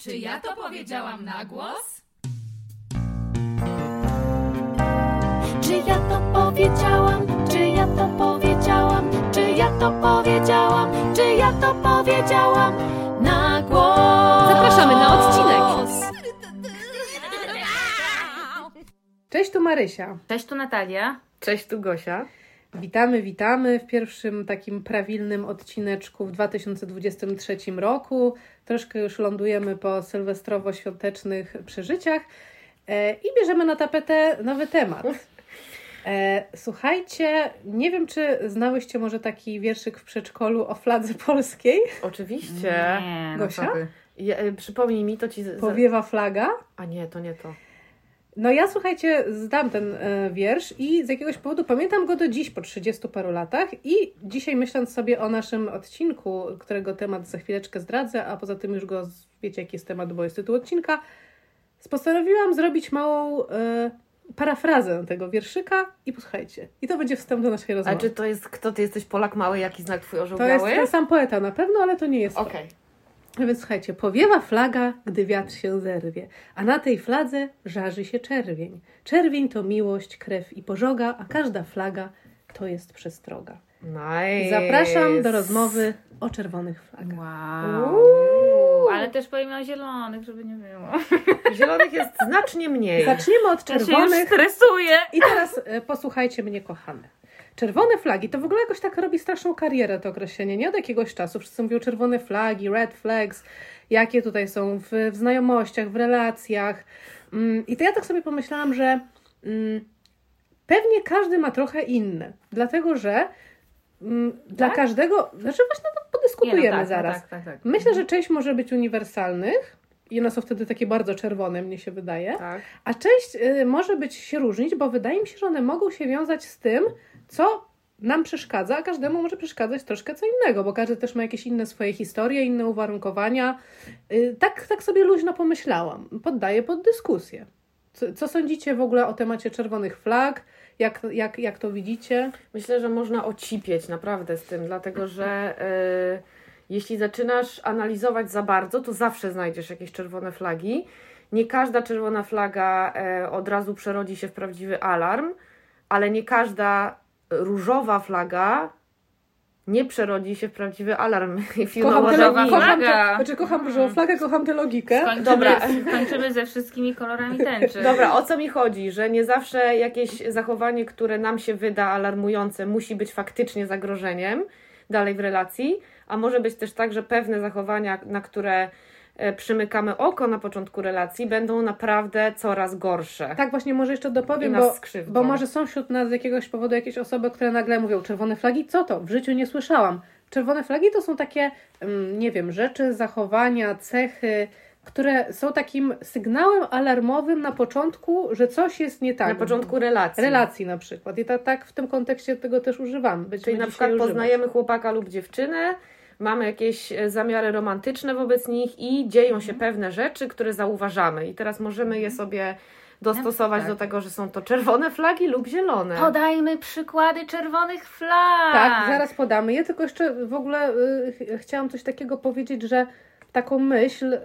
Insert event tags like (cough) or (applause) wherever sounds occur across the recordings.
Czy ja to powiedziałam na głos? Czy ja to powiedziałam? Czy ja to powiedziałam? Czy ja to powiedziałam? Czy ja to powiedziałam na głos? Zapraszamy na odcinek. Cześć, tu Marysia. Cześć, tu Natalia. Cześć, tu Gosia. Witamy, witamy w pierwszym takim prawilnym odcineczku w 2023 roku. Troszkę już lądujemy po sylwestrowo-świątecznych przeżyciach e, i bierzemy na tapetę nowy temat. E, słuchajcie, nie wiem, czy znałyście może taki wierszyk w przedszkolu o fladze polskiej? Oczywiście. Nie, no Gosia? ty. Ja, y, przypomnij mi, to ci... Powiewa flaga. A nie, to nie to. No ja słuchajcie, zdam ten e, wiersz i z jakiegoś powodu pamiętam go do dziś po 30 paru latach i dzisiaj myśląc sobie o naszym odcinku, którego temat za chwileczkę zdradzę, a poza tym już go wiecie jaki jest temat, bo jest tytuł odcinka, postanowiłam zrobić małą e, parafrazę tego wierszyka i posłuchajcie. I to będzie wstęp do naszej A rozmowy. czy to jest, kto ty jesteś, Polak mały, jaki znak twój To jest ten sam poeta na pewno, ale to nie jest. Okej. A więc słuchajcie, powiewa flaga, gdy wiatr się zerwie, a na tej fladze żarzy się czerwień. Czerwień to miłość, krew i pożoga, a każda flaga to jest przestroga. Nice. Zapraszam do rozmowy o czerwonych flagach. Wow. Uuu. Ale też powiem o zielonych, żeby nie było. Zielonych jest znacznie mniej. Zaczniemy od Ja się już czerwonych stresuję. i teraz e, posłuchajcie mnie, kochane. Czerwone flagi to w ogóle jakoś tak robi straszną karierę to określenie, nie od jakiegoś czasu. Wszyscy mówią czerwone flagi, red flags, jakie tutaj są w, w znajomościach, w relacjach. Mm, I to ja tak sobie pomyślałam, że mm, pewnie każdy ma trochę inne, dlatego że mm, dla Tak? każdego, znaczy właśnie no, podyskutujemy Nie, no tak, zaraz. No tak, tak, tak. Myślę, że część może być uniwersalnych i one są wtedy takie bardzo czerwone, mnie się wydaje. Tak. A część y, może być się różnić, bo wydaje mi się, że one mogą się wiązać z tym, co nam przeszkadza, a każdemu może przeszkadzać troszkę co innego, bo każdy też ma jakieś inne swoje historie, inne uwarunkowania. Y, tak, tak sobie luźno pomyślałam. Poddaję pod dyskusję. Co, co sądzicie w ogóle o temacie czerwonych flag? Jak, jak, jak to widzicie? Myślę, że można ocipieć naprawdę z tym, dlatego że y, jeśli zaczynasz analizować za bardzo, to zawsze znajdziesz jakieś czerwone flagi. Nie każda czerwona flaga e, od razu przerodzi się w prawdziwy alarm, ale nie każda różowa flaga nie przerodzi się w prawdziwy alarm. (laughs) Kocham tę mean. kocham, znaczy kocham różową flagę, kocham tę logikę. Skończymy, Dobra. skończymy ze wszystkimi kolorami tęczy. (laughs) Dobra, o co mi chodzi? Że nie zawsze jakieś zachowanie, które nam się wyda alarmujące, musi być faktycznie zagrożeniem dalej w relacji, a może być też tak, że pewne zachowania, na które e, przymykamy oko na początku relacji, będą naprawdę coraz gorsze. Tak właśnie może jeszcze dopowiem, bo, bo może są wśród nas z jakiegoś powodu jakieś osoby, które nagle mówią czerwone flagi, co to? W życiu nie słyszałam. Czerwone flagi to są takie, mm, nie wiem, rzeczy, zachowania, cechy, które są takim sygnałem alarmowym na początku, że coś jest nie tak. na początku relacji. Relacji na przykład. I tak, tak w tym kontekście tego też używamy. Będziemy Czyli na przykład używać. poznajemy chłopaka lub dziewczynę, mamy jakieś e, zamiary romantyczne wobec nich i dzieją się pewne rzeczy, które zauważamy. I teraz możemy je sobie dostosować Tak. do tego, że są to czerwone flagi lub zielone. Podajmy przykłady czerwonych flag. Tak, zaraz podamy. Ja tylko jeszcze w ogóle y, ch- chciałam coś takiego powiedzieć, że taką myśl, y,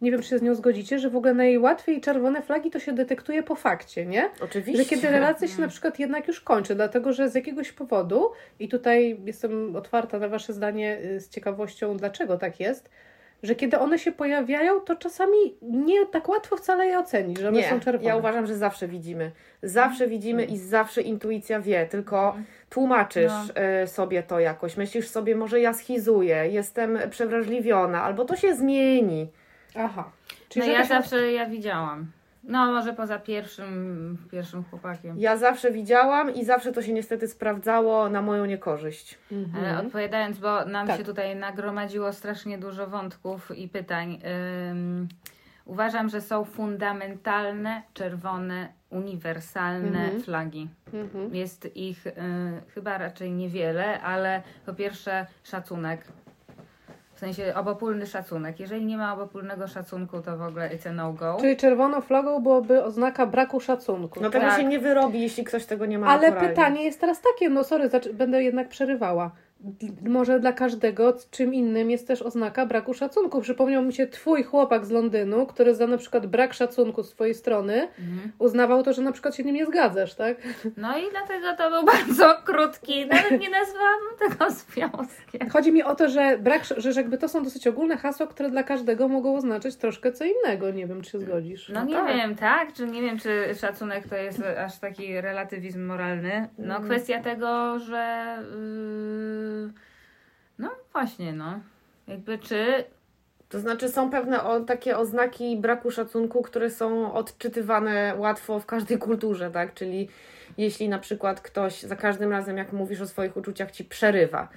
nie wiem czy się z nią zgodzicie, że w ogóle najłatwiej czerwone flagi to się detektuje po fakcie, nie? Oczywiście. Że kiedy relacja się na przykład jednak już kończy, dlatego że z jakiegoś powodu, i tutaj jestem otwarta na Wasze zdanie y, z ciekawością, dlaczego tak jest, że kiedy one się pojawiają, to czasami nie tak łatwo wcale je ocenić, że one Nie, są czerwone. ja uważam, że zawsze widzimy. Zawsze widzimy i zawsze intuicja wie, tylko tłumaczysz No. y, sobie to jakoś. Myślisz sobie, może ja schizuję, jestem przewrażliwiona, albo to się zmieni. Aha. No Czyli ja jakaś- zawsze ja widziałam. No może poza pierwszym, pierwszym chłopakiem. Ja zawsze widziałam i zawsze to się niestety sprawdzało na moją niekorzyść. Mhm. Ale odpowiadając, bo nam Tak. się tutaj nagromadziło strasznie dużo wątków i pytań. Ym, uważam, że są fundamentalne, czerwone, uniwersalne Mhm. flagi. Mhm. Jest ich y, chyba raczej niewiele, ale po pierwsze szacunek. W sensie obopólny szacunek. Jeżeli nie ma obopólnego szacunku, to w ogóle it's a no-go. Czyli czerwoną flagą byłoby oznaka braku szacunku. No tego Tak. się nie wyrobi, jeśli ktoś tego nie ma Ale naturalnie. pytanie jest teraz takie, no sorry, będę jednak przerywała. Może dla każdego czym innym jest też oznaka braku szacunku. Przypomniał mi się twój chłopak z Londynu, który za na przykład brak szacunku z twojej strony Mhm. uznawał to, że na przykład się nim nie zgadzasz, tak? No i dlatego to był bardzo krótki, nawet nie nazwałam tego związkiem. Chodzi mi o to, że brak, że jakby to są dosyć ogólne hasła, które dla każdego mogą oznaczać troszkę co innego. Nie wiem, czy się zgodzisz. No nie tak. wiem, tak? Czy nie wiem, czy szacunek to jest aż taki relatywizm moralny. No Mm. kwestia tego, że yy, no właśnie, no. Jakby czy To znaczy są pewne o, takie oznaki braku szacunku, które są odczytywane łatwo w każdej kulturze, tak? Czyli jeśli na przykład ktoś za każdym razem, jak mówisz o swoich uczuciach, ci przerywa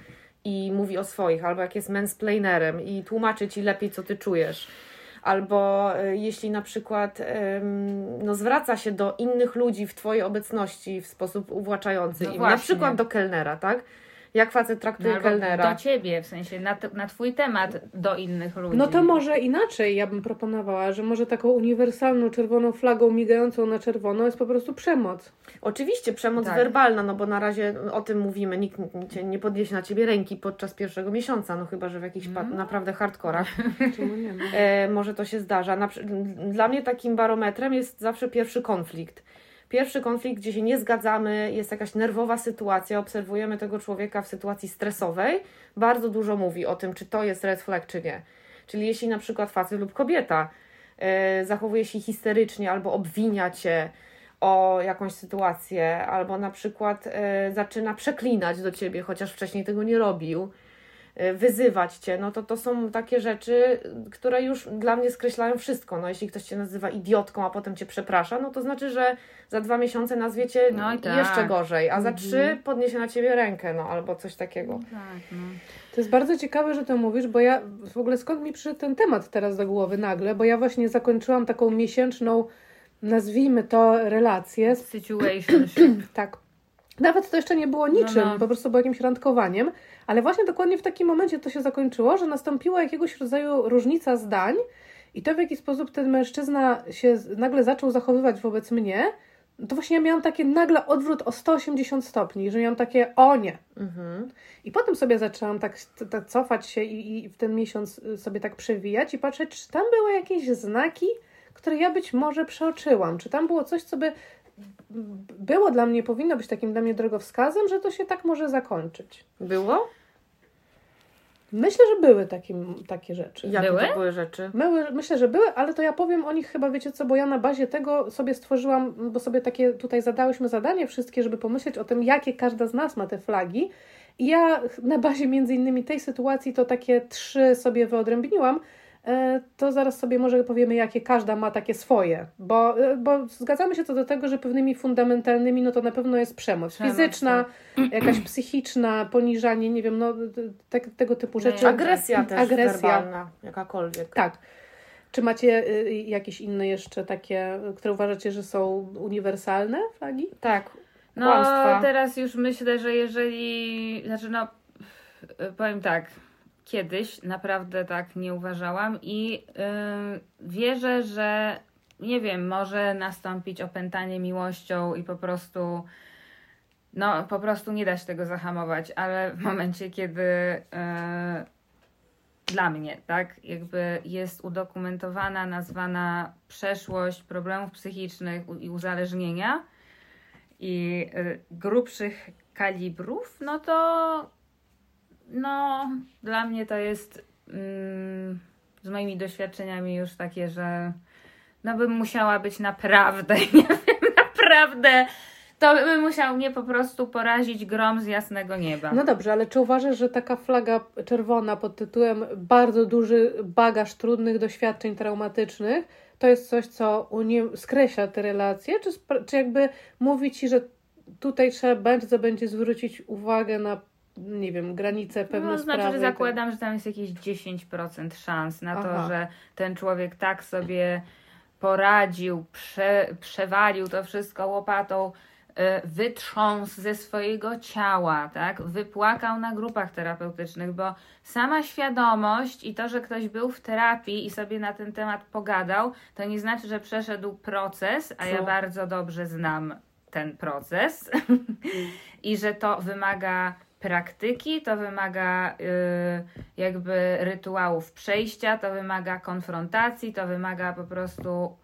i mówi o swoich, albo jak jest mansplainerem i tłumaczy ci lepiej, co ty czujesz. Albo e, jeśli na przykład no, zwraca się do innych ludzi w twojej obecności w sposób uwłaczający, No im, na przykład do kelnera, tak? Jak facet no, traktuje albo kelnera. do ciebie, w sensie na, t- na twój temat do innych ludzi. No to może inaczej ja bym proponowała, że może taką uniwersalną czerwoną flagą migającą na czerwono jest po prostu przemoc. Oczywiście przemoc Tak. werbalna, no bo na razie o tym mówimy, nikt cię nie podniesie na ciebie ręki podczas pierwszego miesiąca, no chyba, że w jakichś pa- naprawdę hardkorach. (laughs) Czemu nie? No. E, może to się zdarza. Na, dla mnie takim barometrem jest zawsze pierwszy konflikt. Pierwszy konflikt, gdzie się nie zgadzamy, jest jakaś nerwowa sytuacja, obserwujemy tego człowieka w sytuacji stresowej, bardzo dużo mówi o tym, czy to jest red flag, czy nie. Czyli jeśli na przykład facet lub kobieta e, zachowuje się histerycznie albo obwinia cię o jakąś sytuację, albo na przykład e, zaczyna przeklinać do ciebie, chociaż wcześniej tego nie robił, wyzywać cię, no to to są takie rzeczy, które już dla mnie skreślają wszystko. No jeśli ktoś cię nazywa idiotką, a potem cię przeprasza, no to znaczy, że za dwa miesiące nazwiecie No tak. jeszcze gorzej, a za Mhm. trzy podniesie na ciebie rękę, no albo coś takiego. Tak, no. To jest bardzo ciekawe, że to mówisz, bo ja w ogóle skąd mi przyszedł ten temat teraz do głowy nagle, bo ja właśnie zakończyłam taką miesięczną, nazwijmy to, relację z Situationship. (clears throat) Tak. Nawet to jeszcze nie było niczym, No, no. po prostu było jakimś randkowaniem, ale właśnie dokładnie w takim momencie to się zakończyło, że nastąpiła jakiegoś rodzaju różnica zdań i to, w jaki sposób ten mężczyzna się nagle zaczął zachowywać wobec mnie, to właśnie ja miałam takie nagle odwrót o 180 stopni, że miałam takie o nie. Mhm. I potem sobie zaczęłam tak, tak cofać się i, i w ten miesiąc y, sobie tak przewijać i patrzeć, czy tam były jakieś znaki, które ja być może przeoczyłam. Czy tam było coś, co by było dla mnie, powinno być takim dla mnie drogowskazem, że to się tak może zakończyć. Było? Myślę, że były takie, takie rzeczy. Jakie Były? to były rzeczy? Były, myślę, że były, ale to ja powiem o nich chyba, wiecie co, bo ja na bazie tego sobie stworzyłam, bo sobie takie tutaj zadałyśmy zadanie wszystkie, żeby pomyśleć o tym, jakie każda z nas ma te flagi. I ja na bazie między innymi tej sytuacji to takie trzy sobie wyodrębniłam. E, To zaraz sobie może powiemy, jakie każda ma takie swoje, bo, e, bo zgadzamy się co do tego, że pewnymi fundamentalnymi no to na pewno jest przemoc, Przemoc, fizyczna, jakaś psychiczna, poniżanie, nie wiem, no te, tego typu rzeczy. ja- Agresja też Agresja. werbalna, jakakolwiek. Tak. Czy macie y, jakieś inne jeszcze takie, y, które uważacie, że są uniwersalne flagi? Tak. No Kłamstwa. teraz już myślę, że jeżeli, znaczy no powiem tak, kiedyś naprawdę tak nie uważałam i yy, wierzę, że nie wiem, może nastąpić opętanie miłością i po prostu no po prostu nie da się tego zahamować, ale w momencie, kiedy yy, dla mnie, tak, jakby jest udokumentowana, nazwana przeszłość problemów psychicznych i uzależnienia, i y, grubszych kalibrów, no to no dla mnie to jest mm, z moimi doświadczeniami już takie, że no bym musiała być naprawdę, (laughs) nie wiem, naprawdę to by musiał mnie po prostu porazić grom z jasnego nieba. No dobrze, ale czy uważasz, że taka flaga czerwona pod tytułem bardzo duży bagaż trudnych doświadczeń traumatycznych to jest coś, co unie- skreśla te relacje? Czy, czy jakby mówi ci, że tutaj trzeba bardzo będzie zwrócić uwagę na, nie wiem, granice pewne no, sprawy? znaczy, że i tak- zakładam, że tam jest jakieś 10% szans na to, Aha. że ten człowiek tak sobie poradził, prze, przewalił to wszystko łopatą, y, wytrząsł ze swojego ciała, tak? Wypłakał na grupach terapeutycznych, bo sama świadomość i to, że ktoś był w terapii i sobie na ten temat pogadał, to nie znaczy, że przeszedł proces, a ja Co? bardzo dobrze znam ten proces (laughs) i że to wymaga praktyki, to wymaga y, jakby rytuałów przejścia, to wymaga konfrontacji, to wymaga po prostu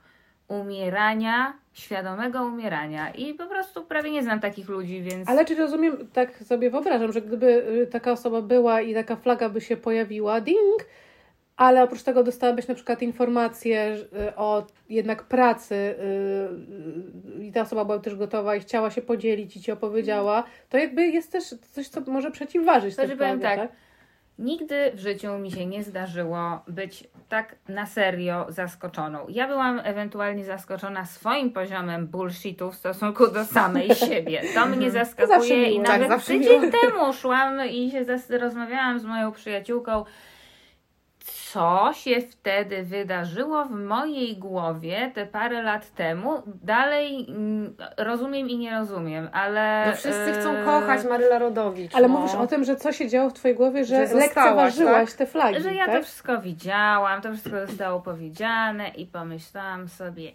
umierania, świadomego umierania. I po prostu prawie nie znam takich ludzi, więc. Ale czy rozumiem, tak sobie wyobrażam, że gdyby y, taka osoba była i taka flaga by się pojawiła, ding, ale oprócz tego dostałabyś na przykład informację y, o jednak pracy y, i ta osoba była też gotowa i chciała się podzielić i ci opowiedziała, to jakby jest też coś, co może przeciwważyć To, tej że powiem fladze, tak, Nigdy w życiu mi się nie zdarzyło być tak na serio zaskoczoną. Ja byłam ewentualnie zaskoczona swoim poziomem bullshitu w stosunku do samej (laughs) siebie. To mnie zaskakuje i miło. nawet Tak, tydzień miło. temu szłam i się rozmawiałam z moją przyjaciółką, co się wtedy wydarzyło w mojej głowie te parę lat temu. Dalej mm, rozumiem i nie rozumiem, ale... No wszyscy chcą e, kochać Maryla Rodowicz. Ale no. mówisz o tym, że co się działo w twojej głowie, że, Że lekceważyłaś tak? te flagi, Że ja tak? to wszystko widziałam, to wszystko zostało powiedziane i pomyślałam sobie,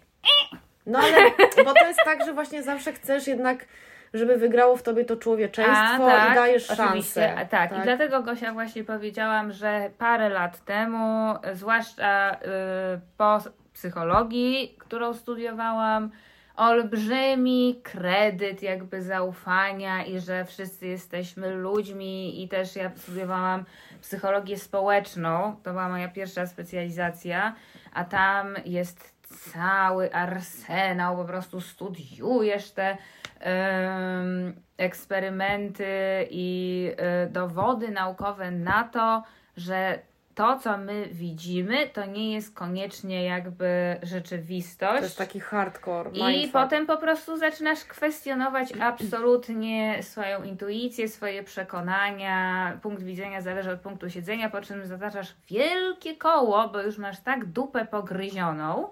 No ale, bo to jest tak, że właśnie zawsze chcesz jednak, żeby wygrało w tobie to człowieczeństwo i dajesz tak, oczywiście, szansę. a tak. I dlatego Gosia właśnie powiedziałam, że parę lat temu, zwłaszcza y, po psychologii, którą studiowałam, olbrzymi kredyt jakby zaufania i że wszyscy jesteśmy ludźmi i też ja studiowałam psychologię społeczną, to była moja pierwsza specjalizacja, a tam jest cały arsenał, po prostu studiujesz te em, eksperymenty i y, dowody naukowe na to, że to, co my widzimy, to nie jest koniecznie jakby rzeczywistość. To jest taki hardcore. I potem po prostu zaczynasz kwestionować absolutnie swoją intuicję, swoje przekonania. Punkt widzenia zależy od punktu siedzenia, po czym zataczasz wielkie koło, bo już masz tak dupę pogryzioną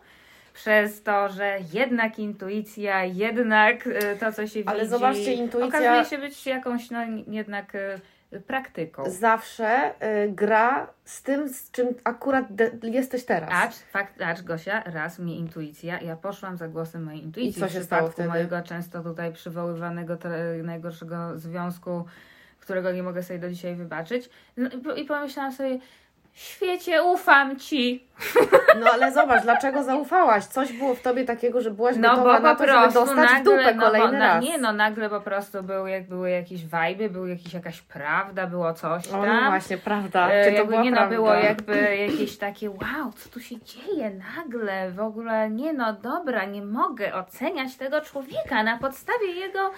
przez to, że jednak intuicja, jednak y, to, co się Ale widzi, zobaczcie, intuicja- okazuje się być jakąś no, jednak y, praktyką. Zawsze y, gra z tym, z czym akurat jesteś teraz. Acz, fakt, acz, Gosia, raz mnie intuicja, ja poszłam za głosem mojej intuicji. I co się w stało wtedy? mojego często tutaj przywoływanego najgorszego związku, którego nie mogę sobie do dzisiaj wybaczyć. No, i I pomyślałam sobie, świecie, ufam ci. No ale zobacz, dlaczego zaufałaś? Coś było w tobie takiego, że byłaś No gotowa bo na to, żeby dostać nagle, dupę no, kolejny bo, raz. No, nie no, nagle po prostu był, jak były jakieś wajby, był jakiś, jakaś prawda, było coś O, tam. no właśnie, prawda. E, Czy to jakby nie no, prawda? było jakby jakieś takie wow, co tu się dzieje nagle, w ogóle nie no, dobra, nie mogę oceniać tego człowieka na podstawie jego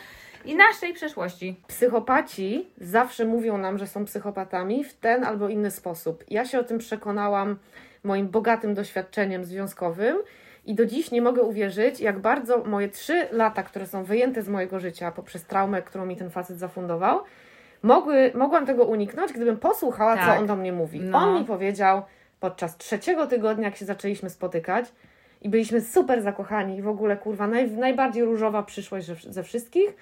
i naszej przeszłości. Psychopaci zawsze mówią nam, że są psychopatami w ten albo inny sposób. Ja się o tym przekonałam moim bogatym doświadczeniem związkowym i do dziś nie mogę uwierzyć, jak bardzo moje trzy lata, które są wyjęte z mojego życia poprzez traumę, którą mi ten facet zafundował, mogły, mogłam tego uniknąć, gdybym posłuchała, Tak. co on do mnie mówi. No. On mi powiedział podczas trzeciego tygodnia, jak się zaczęliśmy spotykać, i byliśmy super zakochani i w ogóle kurwa naj, najbardziej różowa przyszłość ze, ze wszystkich.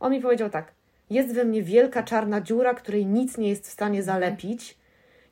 On mi powiedział tak: Jest we mnie wielka czarna dziura, której nic nie jest w stanie zalepić.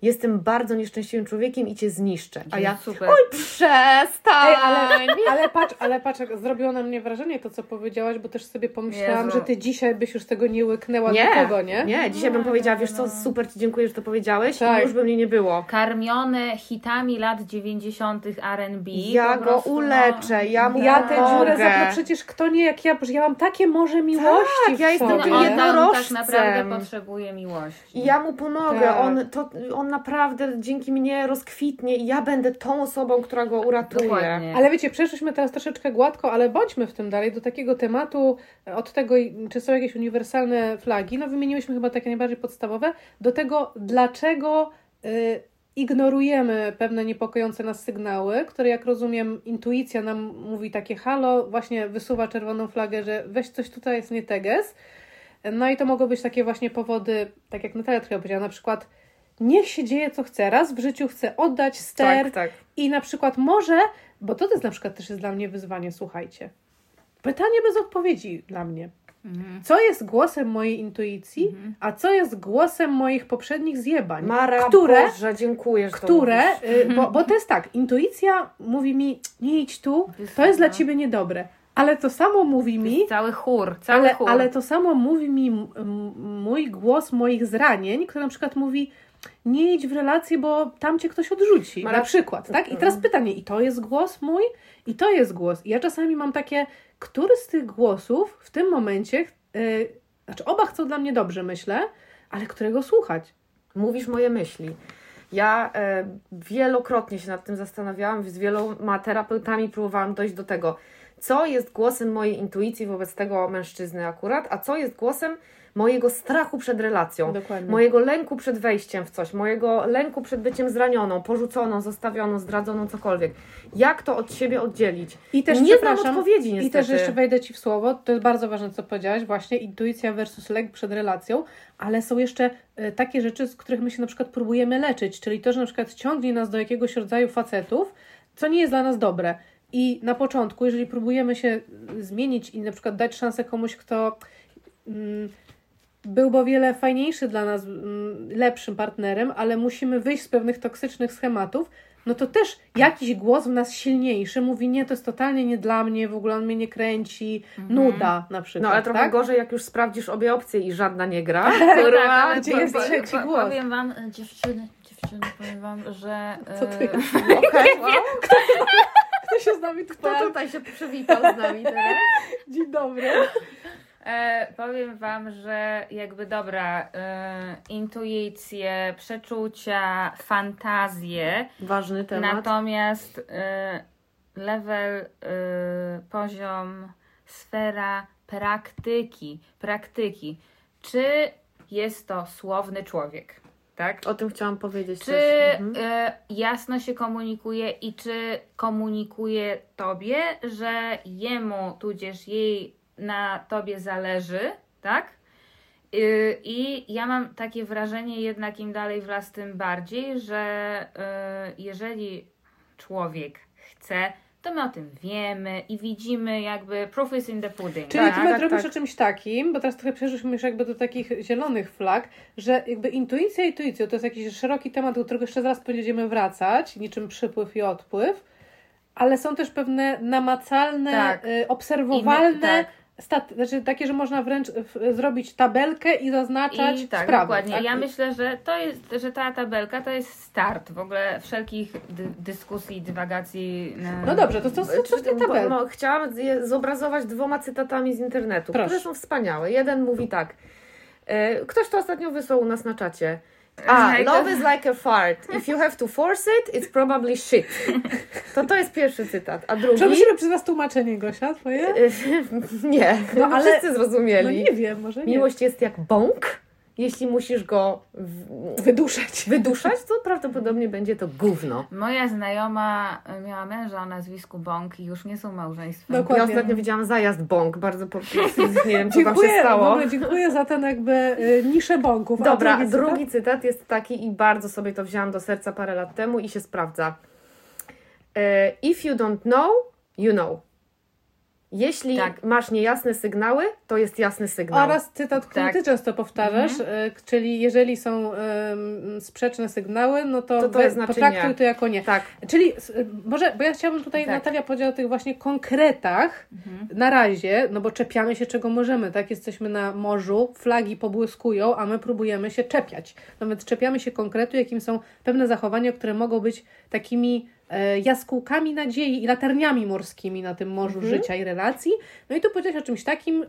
Jestem bardzo nieszczęśliwym człowiekiem i cię zniszczę. A ja. super. Oj, przestań! Ej, ale, ale patrz, ale patrz, zrobiło na mnie wrażenie to, co powiedziałaś, bo też sobie pomyślałam, Jezu. że ty dzisiaj byś już tego nie łyknęła nie, nikogo, nie? nie, dzisiaj bym powiedziała, wiesz co, super Ci dziękuję, że to powiedziałeś Tak. i już by mnie nie było. Karmione hitami lat 90. R&B. Ja go prostu, no, uleczę, ja mu Ja tę dziurę zapra- przecież kto nie jak ja, ja mam takie morze miłości Tak, w ja jestem. No, tym on tam tak jednorożcem. naprawdę potrzebuje miłości. I ja mu pomogę. Tak. On, to, on naprawdę dzięki mnie rozkwitnie i ja będę tą osobą, która go uratuje. Dokładnie. Ale wiecie, przeszliśmy teraz troszeczkę gładko, ale bądźmy w tym dalej do takiego tematu, e, od tego, czy są jakieś uniwersalne flagi, no wymieniłyśmy chyba takie najbardziej podstawowe, do tego, dlaczego y, ignorujemy pewne niepokojące nas sygnały, które jak rozumiem intuicja nam mówi takie halo, właśnie wysuwa czerwoną flagę, że weź coś tutaj jest nie teges. No i to mogą być takie właśnie powody, tak jak Natalia trochę powiedziała, na przykład niech się dzieje co chce, raz w życiu chcę oddać ster, Tak, tak. i na przykład może, bo to jest na przykład też jest dla mnie wyzwanie, słuchajcie. Pytanie bez odpowiedzi dla mnie. Mhm. Co jest głosem mojej intuicji, a co jest głosem moich poprzednich zjebań? Mara, które, Boże, dziękuję, że które y, bo, bo to jest tak, intuicja mówi mi, nie idź tu, to jest dla ciebie niedobre. Ale to samo mówi mi, cały chór, cały ale, chór. ale to samo mówi mi mój głos moich zranień, który na przykład mówi nie idź w relację, bo tam cię ktoś odrzuci, Mara- na przykład, tak? I teraz pytanie, i to jest głos mój, i to jest głos. I ja czasami mam takie, który z tych głosów w tym momencie, yy, znaczy oba chcą dla mnie dobrze, myślę, ale którego słuchać? Mówisz moje myśli. Ja e, wielokrotnie się nad tym zastanawiałam, z wieloma terapeutami próbowałam dojść do tego, co jest głosem mojej intuicji wobec tego mężczyzny akurat, a co jest głosem mojego strachu przed relacją, Dokładnie. mojego lęku przed wejściem w coś, mojego lęku przed byciem zranioną, porzuconą, zostawioną, zdradzoną, cokolwiek. Jak to od siebie oddzielić? I też nie znam odpowiedzi niestety. I też jeszcze wejdę Ci w słowo, to jest bardzo ważne, co powiedziałaś, właśnie intuicja versus lęk przed relacją, ale są jeszcze e, takie rzeczy, z których my się na przykład próbujemy leczyć, czyli to, że na przykład ciągnie nas do jakiegoś rodzaju facetów, co nie jest dla nas dobre. I na początku, jeżeli próbujemy się zmienić i na przykład dać szansę komuś, kto mm, byłby o wiele fajniejszy dla nas, mm, lepszym partnerem, ale musimy wyjść z pewnych toksycznych schematów, no to też jakiś głos w nas silniejszy mówi, nie, to jest totalnie nie dla mnie, w ogóle on mnie nie kręci, nuda na przykład, No ale trochę tak? gorzej, jak już sprawdzisz obie opcje i żadna nie gra. (laughs) Tak, Kurwa, ale gdzie jest trzeci głos? Powiem wam, e, dziewczyny, dziewczyny, powiem wam, że... (laughs) Co ty? e, (laughs) Okej, wow. Kto się z nami Kto tutaj? tutaj się przywitał z nami teraz? Dzień dobry. E, powiem Wam, że jakby dobra, e, intuicje, przeczucia, fantazje, Ważny temat. natomiast e, level, e, poziom, sfera praktyki, praktyki. Czy jest to słowny człowiek, tak? O tym chciałam powiedzieć Czy. Mhm. e, jasno się komunikuje i czy komunikuje tobie, że jemu tudzież jej na tobie zależy, tak? Y, I ja mam takie wrażenie, jednak im dalej w las, tym bardziej, że y, jeżeli człowiek chce, to my o tym wiemy i widzimy jakby proof is in the pudding. Czyli tak? ty tak, robisz tak. o czymś takim, bo teraz trochę przeszliśmy już jakby do takich zielonych flag, że jakby intuicja intuicją to jest jakiś szeroki temat, do którego jeszcze zaraz będziemy wracać, niczym przypływ i odpływ, ale są też pewne namacalne, Tak. y, obserwowalne, my- tak. Stat, znaczy takie, że można wręcz w, zrobić tabelkę i zaznaczać I tak, sprawy. dokładnie. tak? Ja myślę, że to jest, że ta tabelka to jest start w ogóle wszelkich dy, dyskusji, dywagacji. No dobrze, to to są Czy- właśnie tabelki. no, chciałam je zobrazować dwoma cytatami z internetu, Proszę. które są wspaniałe. Jeden mówi tak. E, ktoś to ostatnio wysłał u nas na czacie. A, Ej, to- love is like a fart. If you have to force it, it's probably shit. To to jest pierwszy cytat. A drugi... Przeprosimy przez nas tłumaczenie, Gosia, twoje? (laughs) nie, No, no, ale- wszyscy No zrozumieli. nie wiem, może nie. Miłość jest jak bąk. Jeśli musisz go w... Wyduszać. (laughs) wyduszać, to prawdopodobnie będzie to gówno. Moja znajoma miała męża o nazwisku Bąk i już nie są małżeństwem. Dokładnie. Ja ostatnio widziałam zajazd bąk, bardzo po... nie wiem, co tam się w stało. ogóle dziękuję za ten jakby y, niszę bąków. Dobra, drugi drugi, cytat? cytat jest taki i bardzo sobie to wzięłam do serca parę lat temu i się sprawdza. E, If you don't know, you know. Jeśli Tak. masz niejasne sygnały, to jest jasny sygnał. Oraz cytat, który Tak. ty często powtarzasz, Mhm. y, czyli jeżeli są ym, sprzeczne sygnały, no to, To to znaczy potraktuj nie. to jako nie. Tak, Czyli y, może, bo ja chciałabym tutaj, Tak. Natalia powiedziała o tych właśnie konkretach Mhm. na razie, no bo czepiamy się czego możemy, tak? Jesteśmy na morzu, flagi pobłyskują, a my próbujemy się czepiać. No więc czepiamy się konkretu, jakim są pewne zachowania, które mogą być takimi jaskółkami nadziei i latarniami morskimi na tym morzu Mhm. życia i relacji. No i tu powiedziałeś o czymś takim,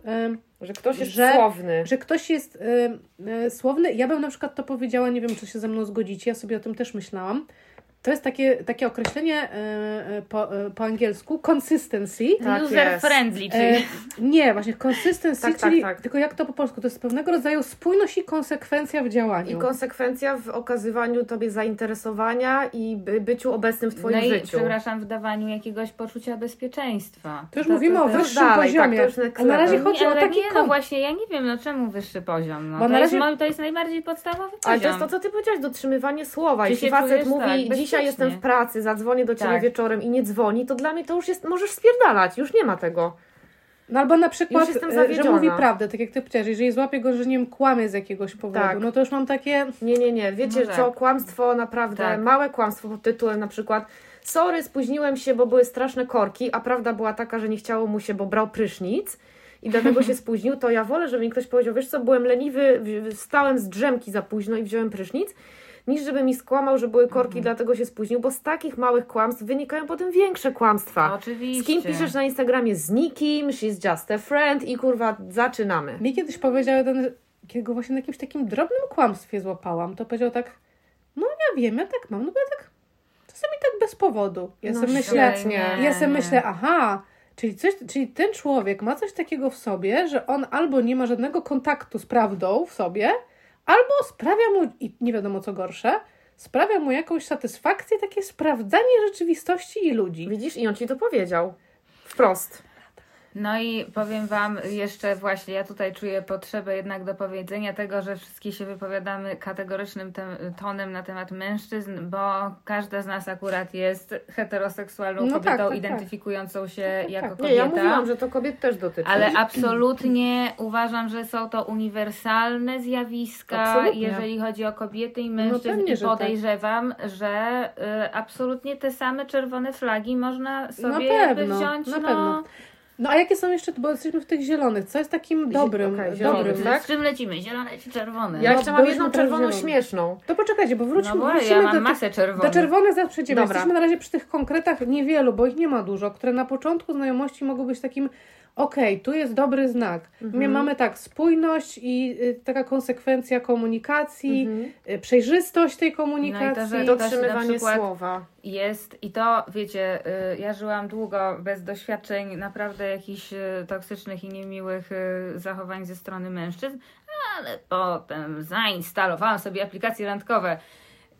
że ktoś jest Że- słowny. że ktoś jest y, słowny. Ja bym na przykład to powiedziała, nie wiem, czy się ze mną zgodzicie, ja sobie o tym też myślałam. To jest takie, takie określenie y, y, po, y, po angielsku consistency. Tak User jest. friendly, czyli E, nie, właśnie consistency, Tak, tak, czyli tak. tylko jak to po polsku, to jest pewnego rodzaju spójność i konsekwencja w działaniu. I konsekwencja w okazywaniu tobie zainteresowania i by, byciu obecnym w twoim no i, życiu. przepraszam, w dawaniu jakiegoś poczucia bezpieczeństwa. to już mówimy o to- wyższym dalej, tak, poziomie. to już next a na razie chodzi nie, o taki nie, no właśnie, ja nie wiem, no czemu wyższy poziom. No, Bo to, na jest, razie- mo- to jest najbardziej podstawowy poziom. Ale to jest to, co ty powiedziałaś, dotrzymywanie słowa. Czy Jeśli facet mówi, tak, dzisiaj bezpiecznie. jestem w pracy, zadzwonię do ciebie Tak. wieczorem i nie dzwoni, to dla mnie to już jest, możesz spierdalać, już nie ma tego. No albo na przykład, e, że mówi prawdę, tak jak ty powiedziałeś, jeżeli złapię go, że nie wiem, kłamie z jakiegoś powodu, Tak. no to już mam takie... Nie, nie, nie. Wiecie Może. co, kłamstwo naprawdę, Tak. małe kłamstwo pod tytułem na przykład sorry, spóźniłem się, bo były straszne korki, a prawda była taka, że nie chciało mu się, bo brał prysznic i dlatego się (laughs) spóźnił, to ja wolę, żeby mi ktoś powiedział, wiesz co, byłem leniwy, wstałem z drzemki za późno i wziąłem prysznic, niż żeby mi skłamał, że były korki, dlatego się spóźnił, bo z takich małych kłamstw wynikają potem większe kłamstwa. Oczywiście. Z kim piszesz na Instagramie? Z nikim, she's just a friend i kurwa, zaczynamy. Mi kiedyś powiedział jeden, kiedy go właśnie na jakimś takim drobnym kłamstwie złapałam, to powiedział tak, no ja wiem, ja tak mam, no bo ja tak czasami tak bez powodu. Ja No sobie myślę, ja sobie myślę, aha, czyli, coś, czyli ten człowiek ma coś takiego w sobie, że on albo nie ma żadnego kontaktu z prawdą w sobie, albo sprawia mu, i nie wiadomo co gorsze, sprawia mu jakąś satysfakcję, takie sprawdzanie rzeczywistości i ludzi. Widzisz? I on ci to powiedział. Wprost. No i powiem Wam jeszcze właśnie, ja tutaj czuję potrzebę jednak do powiedzenia tego, że wszystkie się wypowiadamy kategorycznym tonem na temat mężczyzn, bo każda z nas akurat jest heteroseksualną No tak, kobietą, tak, tak. identyfikującą się tak, jako tak. kobieta. Nie, ja mówiłam, że to kobiet też dotyczy. Ale absolutnie uważam, że są to uniwersalne zjawiska, Absolutnie. jeżeli chodzi o kobiety i mężczyzn. pewnie, I że tak. podejrzewam, że y, absolutnie te same czerwone flagi można sobie Na pewno, wziąć. na no, pewno. No a jakie są jeszcze, bo jesteśmy w tych zielonych, co jest takim dobrym, zielony, dobrym, tak? Z czym lecimy? Zielone czy czerwone? Ja No, jeszcze mam jedną czerwoną śmieszną. To poczekajcie, bo wróćmy, no bo wrócimy ja mam do, masę do czerwonych. czerwonych zaraz przejdziemy. Jesteśmy na razie przy tych konkretach niewielu, bo ich nie ma dużo, które na początku znajomości mogą być takim okej, tu jest dobry znak. Mhm. My mamy tak, spójność i y, taka konsekwencja komunikacji, Mhm. y, przejrzystość tej No komunikacji. i to, że- to- Dotrzymywanie słowa. Jest i to, wiecie, y, ja żyłam długo bez doświadczeń naprawdę jakichś y, toksycznych i niemiłych y, zachowań ze strony mężczyzn, ale potem zainstalowałam sobie aplikacje randkowe,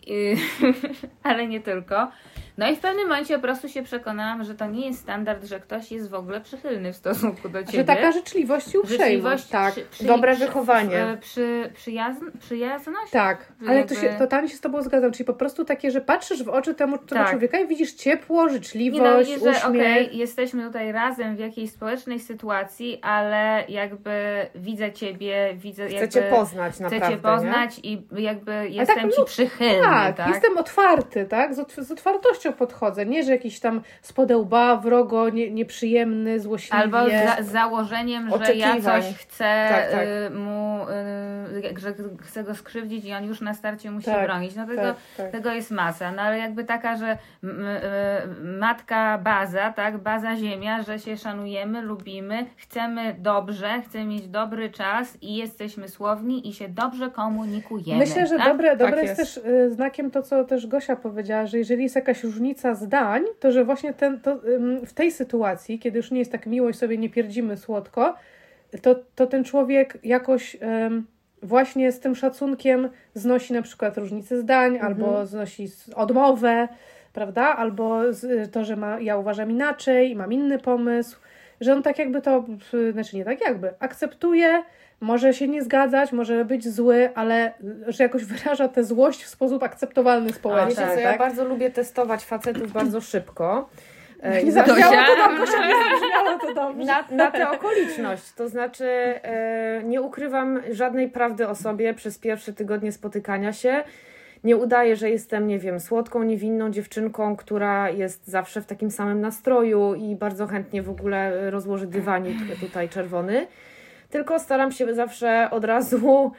Y, (laughs) ale nie tylko. No i w pewnym momencie po prostu się przekonałam, że to nie jest standard, że ktoś jest w ogóle przychylny w stosunku do ciebie. Że taka życzliwość i uprzejmość. Życzliwość, Tak, przy, przy, Dobre przy, wychowanie. Przy, przyjazn, przyjazność? tak. Ale to jakby- się totalnie się z Tobą zgadzam. Czyli po prostu takie, że patrzysz w oczy temu, tego Tak. człowieka i widzisz ciepło, Nie no, życzliwość, widzisz, że uśmiech. okej, jesteśmy tutaj razem w jakiejś społecznej sytuacji, ale jakby widzę ciebie, widzę Chcę jakby... cię poznać Chcę naprawdę, cię poznać i jakby jestem tak, ci no, przychylny, Tak, tak? jestem otwarty, tak? Z, z otwartością podchodzę. Nie, że jakiś tam spodełba, wrogo, nie, nieprzyjemny, złośliwie. Albo za, z założeniem, że ja coś chcę Tak, tak. y, mu, y, że chcę go skrzywdzić i on już na starcie musi Tak, bronić. No tego, tak, tak. tego jest masa, no ale jakby taka, że matka baza, tak, baza ziemia, że się szanujemy, lubimy, chcemy dobrze, chcemy mieć dobry czas i jesteśmy słowni i się dobrze komunikujemy. Myślę, że tak? dobre, dobre Tak jest. jest. też y, znakiem to, co też Gosia powiedziała, że jeżeli jest jakaś różnica zdań, to że właśnie ten, to, w tej sytuacji, kiedy już nie jest tak miło i sobie nie pierdzimy słodko, to, to ten człowiek jakoś właśnie z tym szacunkiem znosi na przykład różnice zdań, albo znosi odmowę, prawda? Albo to, że ma, ja uważam inaczej, mam inny pomysł, że on tak jakby to, znaczy nie tak jakby, akceptuje, może się nie zgadzać, może być zły, ale że jakoś wyraża tę złość w sposób akceptowalny społecznie. Wiecie tak, co, ja bardzo lubię testować facetów bardzo szybko. E, i zabrzmiało to dobrze, zabrzmiało to dobrze. na, na tę okoliczność. To znaczy, e, nie ukrywam żadnej prawdy o sobie przez pierwsze tygodnie spotykania się. Nie udaję, że jestem, nie wiem, słodką, niewinną dziewczynką, która jest zawsze w takim samym nastroju i bardzo chętnie w ogóle rozłoży dywanik tutaj czerwony. Tylko staram się zawsze od razu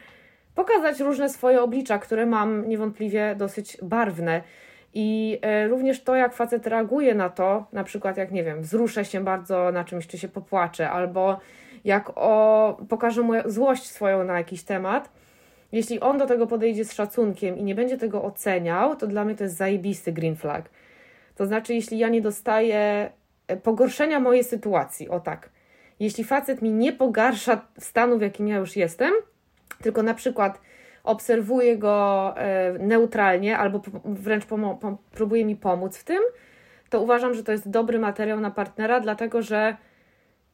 pokazać różne swoje oblicza, które mam niewątpliwie dosyć barwne. I e, również to, jak facet reaguje na to, na przykład jak, nie wiem, wzruszę się bardzo na czymś, czy się popłaczę, albo jak o, pokaże mu złość swoją na jakiś temat, jeśli on do tego podejdzie z szacunkiem i nie będzie tego oceniał, to dla mnie to jest zajebisty green flag. To znaczy, jeśli ja nie dostaję e, pogorszenia mojej sytuacji, o tak. Jeśli facet mi nie pogarsza stanu, w jakim ja już jestem, tylko na przykład obserwuję go e, neutralnie albo wręcz pomo- pom- próbuje mi pomóc w tym, to uważam, że to jest dobry materiał na partnera, dlatego że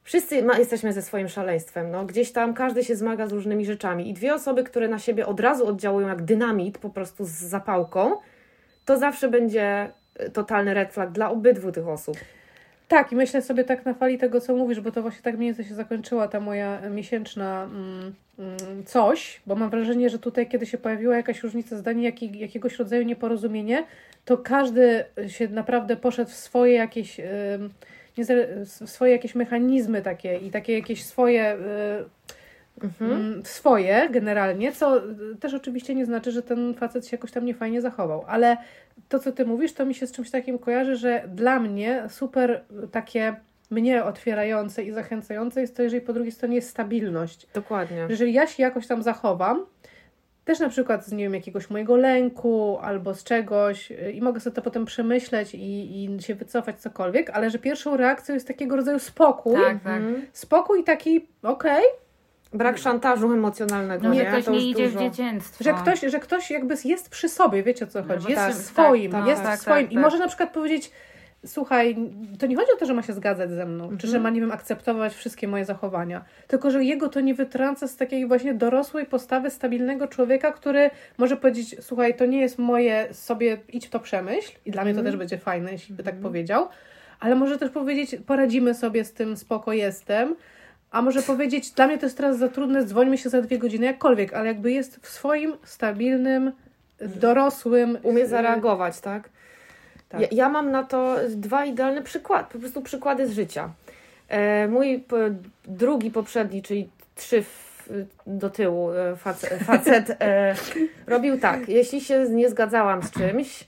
wszyscy ma, jesteśmy ze swoim szaleństwem. No, gdzieś tam każdy się zmaga z różnymi rzeczami i dwie osoby, które na siebie od razu oddziałują jak dynamit, po prostu z zapałką, to zawsze będzie e, totalny red flag dla obydwu tych osób. Tak, i myślę sobie tak na fali tego, co mówisz, bo to właśnie tak mniej więcej się zakończyła ta moja miesięczna mm, mm, coś, bo mam wrażenie, że tutaj, kiedy się pojawiła jakaś różnica zdań, jaki, jakiegoś rodzaju nieporozumienie, to każdy się naprawdę poszedł w swoje jakieś, w swoje jakieś mechanizmy takie i takie jakieś swoje. y, mm, swoje generalnie, co też oczywiście nie znaczy, że ten facet się jakoś tam niefajnie zachował, ale to, co ty mówisz, to mi się z czymś takim kojarzy, że dla mnie super takie mnie otwierające i zachęcające jest to, jeżeli po drugiej stronie jest stabilność. Dokładnie. Że Jeżeli ja się jakoś tam zachowam, też na przykład z nie wiem, jakiegoś mojego lęku albo z czegoś i mogę sobie to potem przemyśleć i, i się wycofać cokolwiek, ale że pierwszą reakcją jest takiego rodzaju spokój. Tak, tak. Mhm. Spokój taki, okej, Brak szantażu emocjonalnego, No, nie? że ktoś to nie idzie dużo. w dzieciństwo. że ktoś, że ktoś jakby jest przy sobie, wiecie o co chodzi, bo jest tak, swoim, tak, jest tak, swoim tak, i tak. może na przykład powiedzieć słuchaj, to nie chodzi o to, że ma się zgadzać ze mną, czy Mhm. że ma, nie wiem, akceptować wszystkie moje zachowania, tylko że jego to nie wytrąca z takiej właśnie dorosłej postawy stabilnego człowieka, który może powiedzieć, słuchaj, to nie jest moje, sobie idź w to przemyśl i dla mnie to Mhm. też będzie fajne, jeśli by tak powiedział, ale może też powiedzieć, poradzimy sobie z tym, spoko jestem, a może powiedzieć, dla mnie to jest teraz za trudne, dzwońmy się za dwie godziny, jakkolwiek, ale jakby jest w swoim stabilnym, dorosłym... Umie y, zareagować, tak? Tak. Ja, ja mam na to dwa idealne przykłady, po prostu przykłady z życia. E, mój drugi poprzedni, czyli trzy do tyłu e, facet, facet e, robił tak. Jeśli się nie zgadzałam z czymś,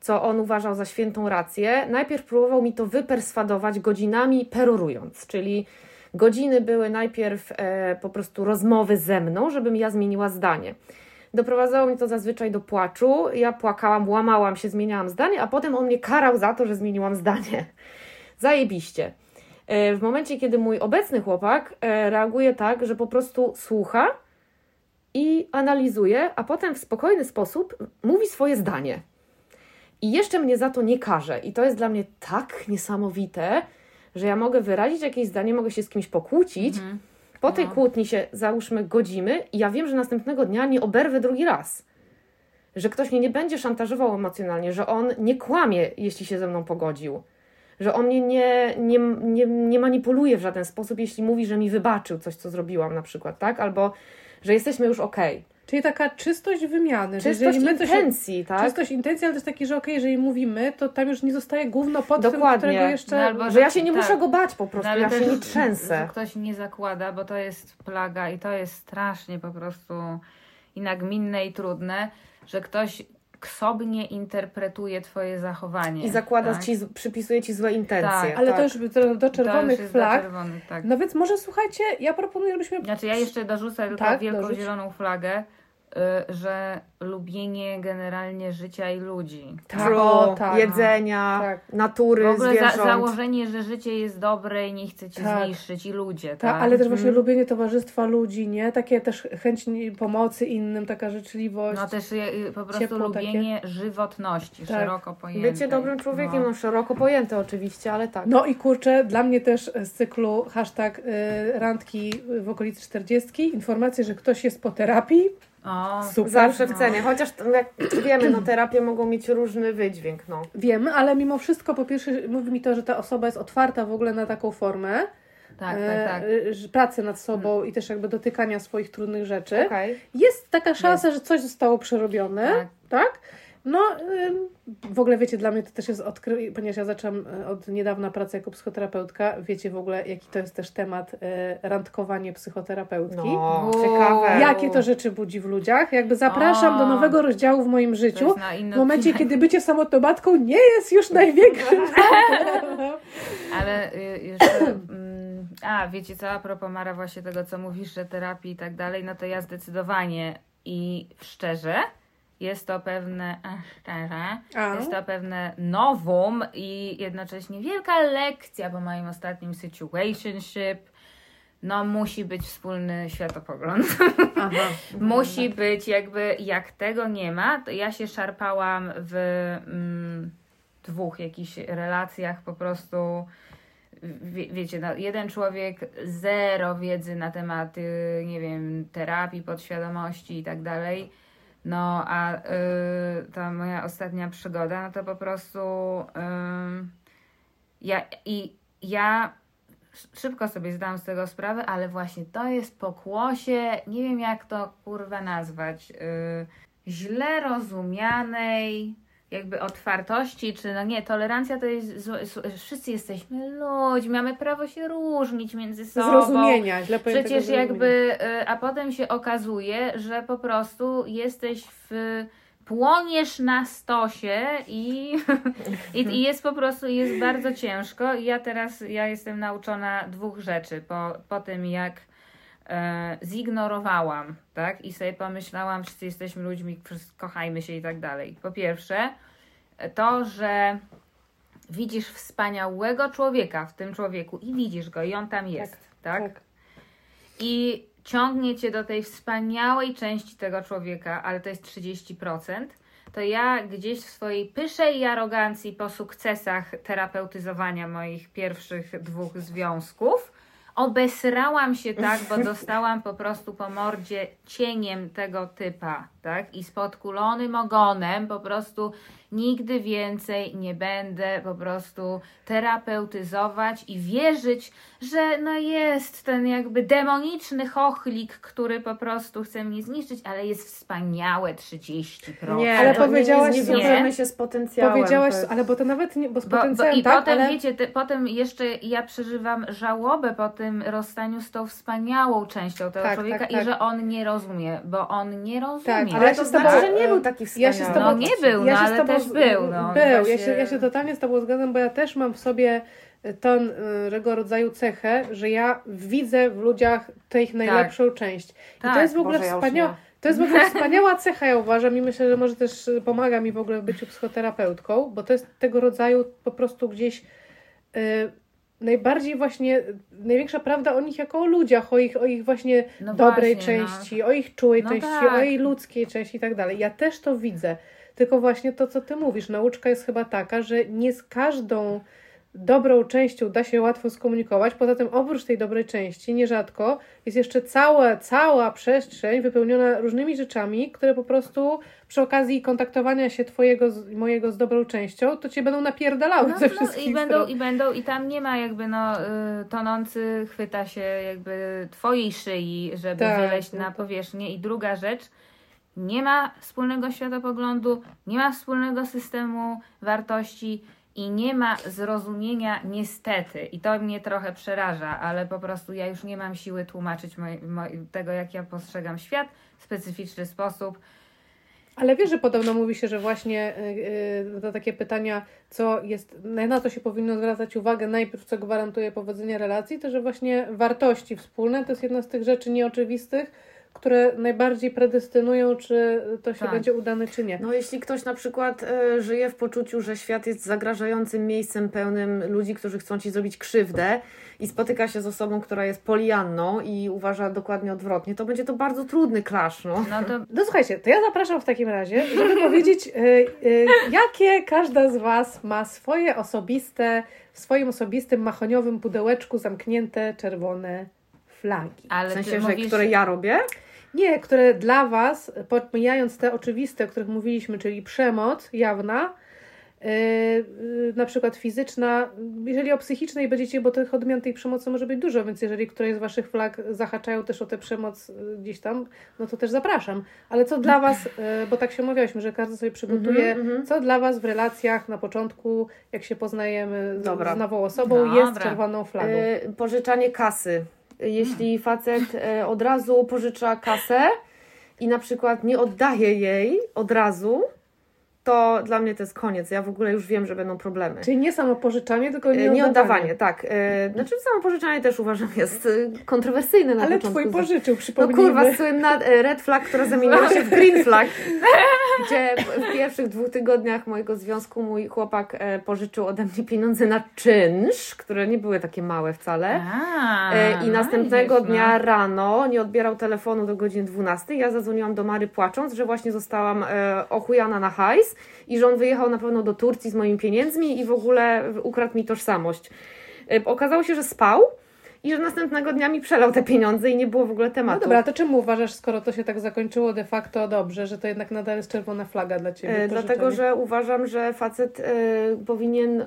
co on uważał za świętą rację, najpierw próbował mi to wyperswadować godzinami perorując, czyli godziny były najpierw e, po prostu rozmowy ze mną, żebym ja zmieniła zdanie. Doprowadzało mnie to zazwyczaj do płaczu. Ja płakałam, łamałam się, zmieniałam zdanie, a potem on mnie karał za to, że zmieniłam zdanie. (laughs) Zajebiście. E, W momencie, kiedy mój obecny chłopak e, reaguje tak, że po prostu słucha i analizuje, a potem w spokojny sposób mówi swoje zdanie. I jeszcze mnie za to nie karze. I to jest dla mnie tak niesamowite, że ja mogę wyrazić jakieś zdanie, mogę się z kimś pokłócić, Mhm. po tej No. kłótni się załóżmy godzimy i ja wiem, że następnego dnia nie oberwę drugi raz. Że ktoś mnie nie będzie szantażował emocjonalnie, że on nie kłamie, jeśli się ze mną pogodził. Że on mnie nie, nie, nie, nie manipuluje w żaden sposób, jeśli mówi, że mi wybaczył coś, co zrobiłam na przykład, tak? Albo, że jesteśmy już okej. Czyli taka czystość wymiany. że Czystość my się- intencji, tak? Czystość intencji, ale też taki, że okej, jeżeli mówimy, to tam już nie zostaje gówno pod Dokładnie. tym, którego jeszcze... No albo- Że ja się nie Tak. muszę go bać po prostu, No, ja się nie Że trzęsę. ktoś nie zakłada, bo to jest plaga i to jest strasznie po prostu i nagminne i trudne, że ktoś ksobnie interpretuje twoje zachowanie. I zakłada tak? ci, przypisuje ci złe intencje. Tak. Ale tak. to już do, do To czerwonych już jest do flag. czerwonych, tak. No więc może słuchajcie, ja proponuję, żebyśmy... Znaczy ja jeszcze dorzucę tylko Tak, wielką dorzuć. zieloną flagę, że lubienie generalnie życia i ludzi. Tak, True, o, tak. jedzenia, Tak. natury, W ogóle za, założenie, że życie jest dobre i nie chce cię Tak. zniszczyć i ludzie, tak? Tak, ale też właśnie Mhm. lubienie towarzystwa ludzi, nie? Takie też chęć pomocy innym, taka życzliwość. No też y, po prostu Ciepło lubienie żywotności, Tak. szeroko pojętej. Bycie dobrym człowiekiem, no. szeroko pojęte oczywiście, ale tak. No i kurczę, dla mnie też z cyklu hashtag y, randki w okolicy 40, informacje, że ktoś jest po terapii, O, super. Zawsze w cenie, chociaż to, jak wiemy, no terapie mogą mieć różny wydźwięk, no. Wiemy, ale mimo wszystko po pierwsze mówi mi to, że ta osoba jest otwarta w ogóle na taką formę tak, e, tak, tak. e, że pracy nad sobą i też jakby dotykania swoich trudnych rzeczy. Okej. Jest taka szansa, że coś zostało przerobione, Tak. tak? No, w ogóle wiecie, dla mnie to też jest odkry... ponieważ ja zaczęłam e, od niedawna pracę jako psychoterapeutka, wiecie w ogóle, jaki to jest też temat e, randkowanie psychoterapeutki. No, ciekawe. Jakie to rzeczy budzi w ludziach? Jakby zapraszam O. do nowego rozdziału w moim życiu. W momencie, kiedy bycie samotną matką nie jest już największym. (laughs) Ale y, jeszcze. mm, A, wiecie co, a propos Mara, właśnie tego, co mówisz, że terapii i tak dalej, no to ja zdecydowanie i szczerze. Jest to pewne, szczerze, A. jest to pewne nowum i jednocześnie wielka lekcja po moim ostatnim situationship. No, musi być wspólny światopogląd. Aha. (laughs) Musi być jakby, jak tego nie ma, to ja się szarpałam w mm, dwóch jakichś relacjach po prostu. Wie, wiecie, no, jeden człowiek zero wiedzy na tematy, nie wiem, terapii, podświadomości i tak dalej. No, a y, ta moja ostatnia przygoda, no to po prostu. ym, Ja, I ja szybko sobie zdałam z tego sprawę, ale właśnie to jest pokłosie, nie wiem jak to kurwa nazwać, yy, źle rozumianej jakby otwartości, czy no nie, tolerancja to jest, złe- wszyscy jesteśmy ludźmi, mamy prawo się różnić między sobą. Zrozumienia, źle Przecież zrozumienia. jakby, y, a potem się okazuje, że po prostu jesteś w, płoniesz na stosie i, (laughs) i, i jest po prostu, jest bardzo ciężko i ja teraz, ja jestem nauczona dwóch rzeczy po, po tym jak e, zignorowałam, tak, i sobie pomyślałam, wszyscy jesteśmy ludźmi, kochajmy się i tak dalej. Po pierwsze, to, że widzisz wspaniałego człowieka w tym człowieku i widzisz go i on tam jest, tak? tak. I ciągnie cię do tej wspaniałej części tego człowieka, ale to jest 30%, to ja gdzieś w swojej pyszej arogancji po sukcesach terapeutyzowania moich pierwszych dwóch związków obesrałam się tak, bo (laughs) dostałam po prostu po mordzie cieniem tego typa, tak? I z podkulonym ogonem po prostu nigdy więcej nie będę po prostu terapeutyzować i wierzyć, że no jest ten jakby demoniczny chochlik, który po prostu chce mnie zniszczyć, ale jest wspaniałe 30%. Nie, Ale powiedziałaś nie, nie wiążemy się z potencjałem. Powiedziałaś, ale bo to nawet nie, bo z Bo, bo, potencjałem I tak, potem, ale... wiecie, te, potem jeszcze ja przeżywam żałobę po tym rozstaniu z tą wspaniałą częścią tego Tak, człowieka tak, i tak. że on nie rozumie, bo on nie rozumie. Tak, Ale ale to się z tobą- znaczy, że nie był taki Ja wspaniały. się z tobą, No nie był, no, się ale z tobą, też był, no. Był, ja, się, ja się totalnie z tobą zgadzam, bo ja też mam w sobie tego rodzaju cechę, że ja widzę w ludziach tę ich najlepszą część. I Tak, to jest w ogóle Boże, ja nie. to jest w ogóle (laughs) wspaniała cecha, ja uważam i myślę, że może też pomaga mi w ogóle w byciu psychoterapeutką, bo to jest tego rodzaju po prostu gdzieś y, najbardziej właśnie, największa prawda o nich jako o ludziach, o ich, o ich właśnie No dobrej właśnie, no. części, o ich czułej No części, tak. o jej ludzkiej części i tak dalej. Ja też to widzę. Tylko właśnie to, co ty mówisz, nauczka jest chyba taka, że nie z każdą dobrą częścią da się łatwo skomunikować. Poza tym, oprócz tej dobrej części, nierzadko jest jeszcze cała, cała przestrzeń wypełniona różnymi rzeczami, które po prostu przy okazji kontaktowania się twojego, z, mojego z dobrą częścią, to cię będą napierdalały No, ze no, wszystkich i będą, stron. i będą, i tam nie ma jakby no y, tonący chwyta się jakby twojej szyi, żeby Tak, wyleźć no na powierzchnię. I druga rzecz, nie ma wspólnego światopoglądu, nie ma wspólnego systemu wartości i nie ma zrozumienia niestety. I to mnie trochę przeraża, ale po prostu ja już nie mam siły tłumaczyć moj, moj, tego, jak ja postrzegam świat w specyficzny sposób. Ale wiesz, że podobno mówi się, że właśnie yy, takie pytania, co jest, na to się powinno zwracać uwagę najpierw, co gwarantuje powodzenie relacji, to że właśnie wartości wspólne to jest jedna z tych rzeczy nieoczywistych, które najbardziej predestynują, czy to się Tak. będzie udane, czy nie. No jeśli ktoś na przykład e, żyje w poczuciu, że świat jest zagrażającym miejscem pełnym ludzi, którzy chcą ci zrobić krzywdę i spotyka się z osobą, która jest polianną i uważa dokładnie odwrotnie, to będzie to bardzo trudny clash, no. No to No słuchajcie, to ja zapraszam w takim razie, żeby powiedzieć, y, y, jakie każda z Was ma swoje osobiste, w swoim osobistym machoniowym pudełeczku zamknięte czerwone flagi. ale W sensie, że mówisz, które ja robię. Nie, które dla Was, pomijając te oczywiste, o których mówiliśmy, czyli przemoc jawna, na przykład fizyczna, jeżeli o psychicznej będziecie, bo tych odmian tej przemocy może być dużo, więc jeżeli któreś z Waszych flag zahaczają też o tę przemoc yy, gdzieś tam, no to też zapraszam. Ale co dla Was, yy, bo tak się umawiałyśmy, że każdy sobie przygotuje, Mhm, mhm. co dla Was w relacjach na początku, jak się poznajemy z, Dobra. z nową osobą, Dobra. jest czerwoną flagą. E, pożyczanie kasy. Jeśli facet e, od razu pożycza kasę i na przykład nie oddaje jej od razu, to dla mnie to jest koniec. Ja w ogóle już wiem, że będą problemy. Czyli nie samo pożyczanie, tylko E, nie, Nie oddawanie. tak. E, Znaczy samo pożyczanie też uważam jest e, kontrowersyjne na Ale początku. Twój pożyczył, No przypomnijmy. kurwa, słynna red flag, która zamieniła się w green flag, (laughs) gdzie w pierwszych dwóch tygodniach mojego związku mój chłopak pożyczył ode mnie pieniądze na czynsz, które nie były takie małe wcale. A, E, I no następnego widzisz, no. dnia rano nie odbierał telefonu do godziny 12. Ja zadzwoniłam do Mary płacząc, że właśnie zostałam ochujana na hajs i że on wyjechał na pewno do Turcji z moimi pieniędzmi i w ogóle ukradł mi tożsamość. E, okazało się, że spał i że następnego dnia mi przelał te pieniądze i nie było w ogóle tematu. No dobra, to czemu uważasz, skoro to się tak zakończyło de facto dobrze, że to jednak nadal jest czerwona flaga dla Ciebie? E, Dlatego, że uważam, że facet e, powinien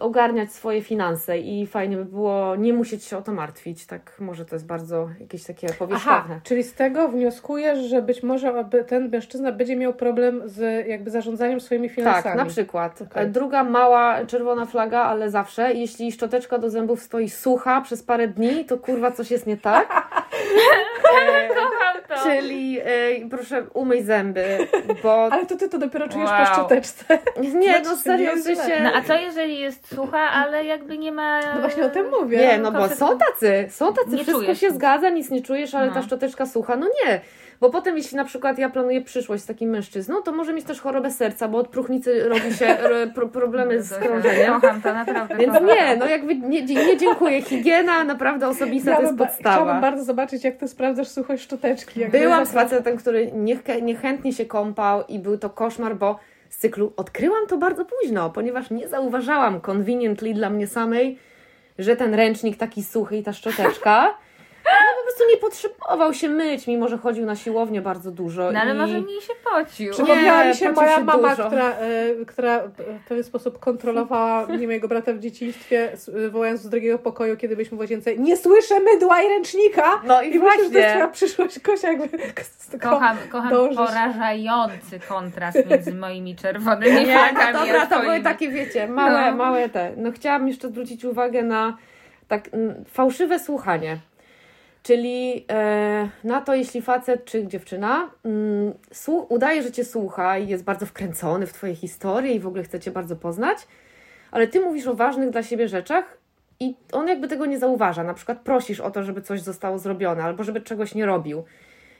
ogarniać swoje finanse i fajnie by było nie musieć się o to martwić. Tak, może to jest bardzo jakieś takie Aha, powierzchowne. czyli z tego wnioskujesz, że być może aby ten mężczyzna będzie miał problem z jakby zarządzaniem swoimi finansami. Tak, na przykład. E, Druga mała czerwona flaga, ale zawsze, jeśli szczoteczka do zębów stoi sucha przez parę dni, to kurwa coś jest nie tak. (laughs) E, Kocham to. Czyli e, proszę umyj zęby, bo (laughs) Ale to Ty to dopiero czujesz Wow. po szczoteczce. nie, no Znaczy, serio, nie w sensie... No a co jeżeli jest sucha, ale jakby nie ma... No właśnie o tym mówię. Nie, no bo są tacy, są tacy, Nie wszystko czujesz się zgadza, nic nie czujesz, ale No. ta szczoteczka sucha, no nie. Bo potem, jeśli na przykład ja planuję przyszłość z takim mężczyzną, to może mieć też chorobę serca, bo od próchnicy robi się (laughs) e, pro, problemy z krążeniem. Kocham to, naprawdę Więc nie, no jakby nie, nie dziękuję. Higiena naprawdę osobista to jest ba- podstawa. chciałabym bardzo zobaczyć, jak Ty sprawdzasz suchość szczoteczki. Byłam z facetem, który niech- niechętnie się kąpał i był to koszmar, bo z cyklu odkryłam to bardzo późno, ponieważ nie zauważałam conveniently dla mnie samej, że ten ręcznik taki suchy i ta szczoteczka, (laughs) no po prostu nie potrzebował się myć, mimo że chodził na siłownię bardzo dużo. No ale i... może mniej się pocił. Przypomniała Nie, mi się moja się mama, dużo. która, e, która w pewien sposób kontrolowała (laughs) mnie, mojego brata w dzieciństwie, wołając z drugiego pokoju, kiedy byliśmy w łazience, nie słyszę mydła i ręcznika! No i, I myślę, że to jest właśnie. twoja przyszłość, Kosia, jakby (laughs) Kocham, kocham dążysz. porażający kontrast między moimi czerwonymi Nie, flagami no dobra, to były takie, wiecie, małe, No. małe te. No chciałam jeszcze zwrócić uwagę na tak fałszywe słuchanie. Czyli e, na to, jeśli facet czy dziewczyna mm, udaje, że cię słucha i jest bardzo wkręcony w twoje historie i w ogóle chce cię bardzo poznać, ale ty mówisz o ważnych dla siebie rzeczach i on jakby tego nie zauważa. Na przykład prosisz o to, żeby coś zostało zrobione albo żeby czegoś nie robił.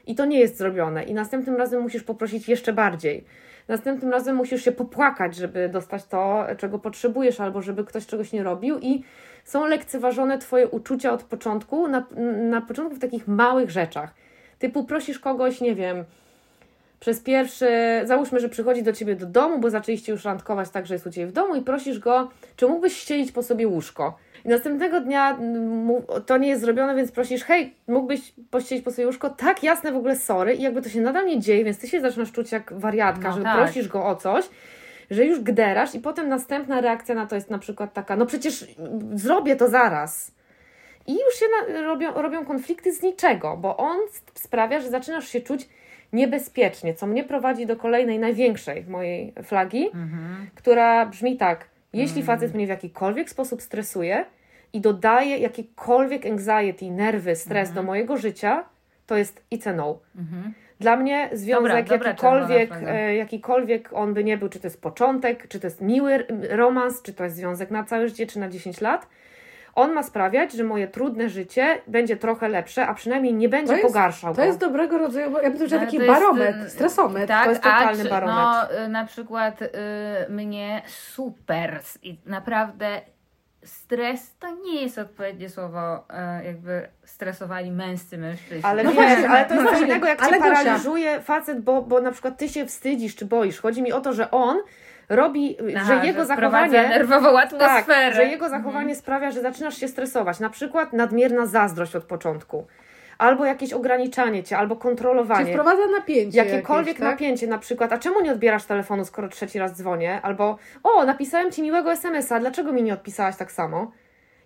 I to nie jest zrobione. I następnym razem musisz poprosić jeszcze bardziej. Następnym razem musisz się popłakać, żeby dostać to, czego potrzebujesz, albo żeby ktoś czegoś nie robił. I są lekceważone Twoje uczucia od początku, na, na początku w takich małych rzeczach. Typu prosisz kogoś, nie wiem, przez pierwszy, załóżmy, że przychodzi do Ciebie do domu, bo zaczęliście już randkować tak, że jest u Ciebie w domu i prosisz go, czy mógłbyś ścielić po sobie łóżko. I następnego dnia to nie jest zrobione, więc prosisz, hej, mógłbyś pościelić po sobie łóżko? Tak, jasne, w ogóle sorry. I jakby to się nadal nie dzieje, więc Ty się zaczynasz czuć jak wariatka, No że tak. prosisz go o coś, że już gderasz i potem następna reakcja na to jest na przykład taka, no przecież zrobię to zaraz. I już się na, robią, robią konflikty z niczego, bo on sprawia, że zaczynasz się czuć niebezpiecznie, co mnie prowadzi do kolejnej, największej mojej flagi, Mhm. która brzmi tak: jeśli facet mnie w jakikolwiek sposób stresuje i dodaje jakiekolwiek anxiety, nerwy, stres do mojego życia, to jest it's a no. Mhm. Dla mnie związek dobra, jakikolwiek, e, jakikolwiek on by nie był, czy to jest początek, czy to jest miły romans, czy to jest związek na całe życie, czy na 10 lat, on ma sprawiać, że moje trudne życie będzie trochę lepsze, a przynajmniej nie będzie jest- pogarszał To go. jest dobrego rodzaju, bo ja bym powiedziała taki to jest, barometr, y, stresometr. Tak, to jest totalny czy- barometr. No, y, na przykład y, mnie super i naprawdę stres to nie jest odpowiednie słowo, y, jakby stresowali męscy mężczyźni. Ale No wiesz, ale to jest no coś właśnie, innego, jak ale cię paraliżuje facet, bo, bo na przykład ty się wstydzisz czy boisz. Chodzi mi o to, że on robi, Aha, że jego wprowadza zachowanie... nerwową Tak, atmosferę. że jego zachowanie sprawia, że zaczynasz się stresować. Na przykład nadmierna zazdrość od początku. Albo jakieś ograniczanie cię, albo Czy kontrolowanie. wprowadza napięcie Jakiekolwiek jakieś, tak? napięcie, na przykład, a czemu nie odbierasz telefonu, skoro trzeci raz dzwonię? Albo, o, napisałem ci miłego SMS-a, dlaczego mi nie odpisałaś tak samo?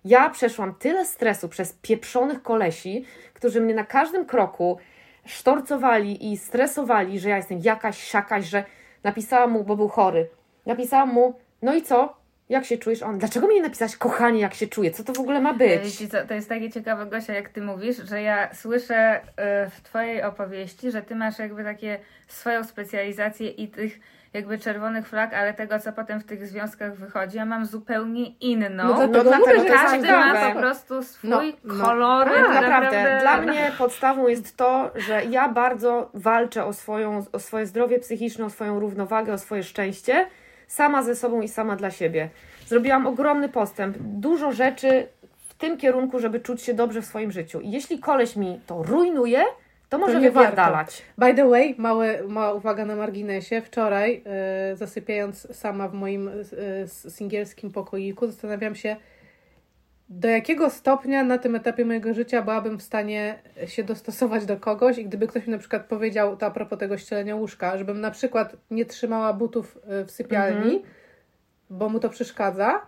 Ja przeszłam tyle stresu przez pieprzonych kolesi, którzy mnie na każdym kroku sztorcowali i stresowali, że ja jestem jakaś, siakaś, że napisałam mu, bo był chory. Napisałam mu, no i co? Jak się czujesz? On, dlaczego mi nie napisałaś, kochanie, jak się czuję? Co to w ogóle ma być? Wiecie co, to jest takie ciekawe, Gosia, jak ty mówisz, że ja słyszę y, w twojej opowieści, że ty masz jakby takie swoją specjalizację i tych jakby czerwonych flag, ale tego, co potem w tych związkach wychodzi, ja mam zupełnie inną. No dlatego No dlatego mówię, to Każdy ma po prostu swój No, no. kolory. Tak, to naprawdę. Dla mnie podstawą jest to, że ja bardzo walczę o, swoją, o swoje zdrowie psychiczne, o swoją równowagę, o swoje szczęście, sama ze sobą i sama dla siebie. Zrobiłam ogromny postęp, dużo rzeczy w tym kierunku, żeby czuć się dobrze w swoim życiu. I jeśli koleś mi to rujnuje, to może warto. wypierdalać. By the way, małe, mała uwaga na marginesie. Wczoraj, e, zasypiając sama w moim s- singielskim pokoiku, zastanawiam się, do jakiego stopnia na tym etapie mojego życia byłabym w stanie się dostosować do kogoś? I gdyby ktoś mi na przykład powiedział, to a propos tego ścielenia łóżka, żebym na przykład nie trzymała butów y, w sypialni, bo mu to przeszkadza,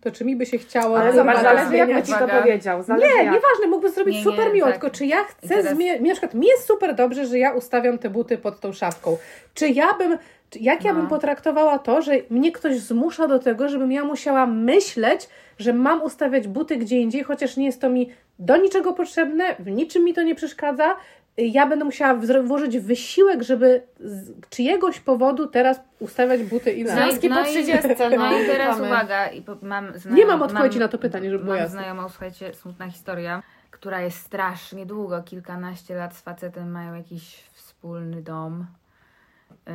to czy mi by się chciało... Ale zobacz, zależy jak by zmieniać? ci to powiedział. Zależy Nie, jak. nieważne, mógłby zrobić Nie, super nie, miło, tak. tylko czy ja chcę zmieniać, na przykład mi jest super dobrze, że ja ustawiam te buty pod tą szafką. Czy ja bym, jak ja No. bym potraktowała to, że mnie ktoś zmusza do tego, żebym ja musiała myśleć, że mam ustawiać buty gdzie indziej, chociaż nie jest to mi do niczego potrzebne, w niczym mi to nie przeszkadza. Ja będę musiała włożyć wysiłek, żeby z czyjegoś powodu teraz ustawiać buty inaczej. Związki po i- 30, No no, i teraz mamy. uwaga, i po, mam znajom- Nie mam odpowiedzi na to pytanie, żeby było Mam jasne. znajomą, słuchajcie, smutna historia, która jest strasznie długo, kilkanaście lat z facetem mają jakiś wspólny dom. Yy,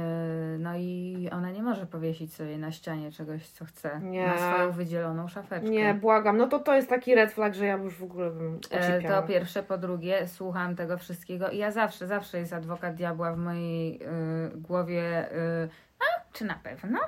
No i ona nie może powiesić sobie na ścianie czegoś, co chce. Nie. Na swoją wydzieloną szafeczkę. Nie, błagam. No to to jest taki red flag, że ja już w ogóle bym ocipiała. To pierwsze, po drugie, słucham tego wszystkiego i ja zawsze, zawsze jest adwokat diabła w mojej y, głowie. Y, a, czy na pewno?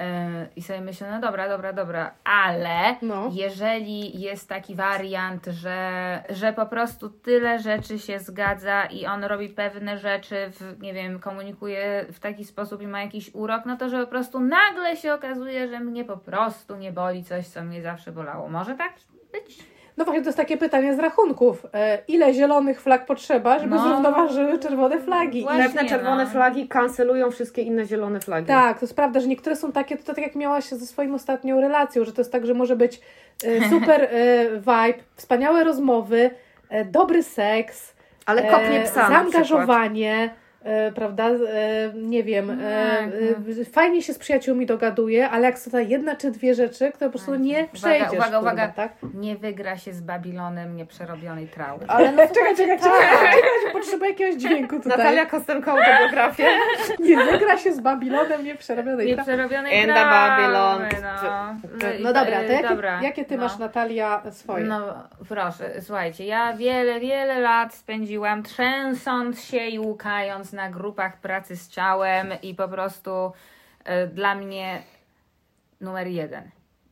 Y, I sobie myślę, no dobra, dobra, dobra, ale No. jeżeli jest taki wariant, że, że po prostu tyle rzeczy się zgadza i on robi pewne rzeczy, w, nie wiem, komunikuje w taki sposób i ma jakiś urok, no to że po prostu nagle się okazuje, że mnie po prostu nie boli coś, co mnie zawsze bolało. Może tak być? No właśnie, to jest takie pytanie z rachunków. E, ile zielonych flag potrzeba, żeby No. zrównoważyły czerwone flagi? Właśnie, Pewne czerwone no. flagi kancelują wszystkie inne zielone flagi. Tak, to jest prawda, że niektóre są takie, to tak jak miałaś ze swoją ostatnią relacją, że to jest tak, że może być e, (laughs) super e, vibe, wspaniałe rozmowy, dobry seks, Ale kopnie psa zaangażowanie, e, prawda, e, nie wiem, e, e, fajnie się z przyjaciółmi dogaduje, ale jak są ta jedna czy dwie rzeczy, które po prostu nie Uwaga, przejdziesz. uwaga, kurwa, uwaga. Tak? Nie wygra się z Babilonem nieprzerobionej traumy. Ale no (laughs) Czekaj, czekaj, tak. czekaj, czekaj, potrzebuję jakiegoś dźwięku tutaj. Natalia Kostenko autobiografię. (laughs) Nie wygra się z Babilonem nieprzerobionej traumy. Nieprzerobionej In traumy, Babylon. no. No dobra, to jakie, Dobra, jakie ty no. masz Natalia swoje? No proszę, słuchajcie, ja wiele, wiele lat spędziłam trzęsąc się i łukając na grupach pracy z ciałem i po prostu e, dla mnie numer jeden.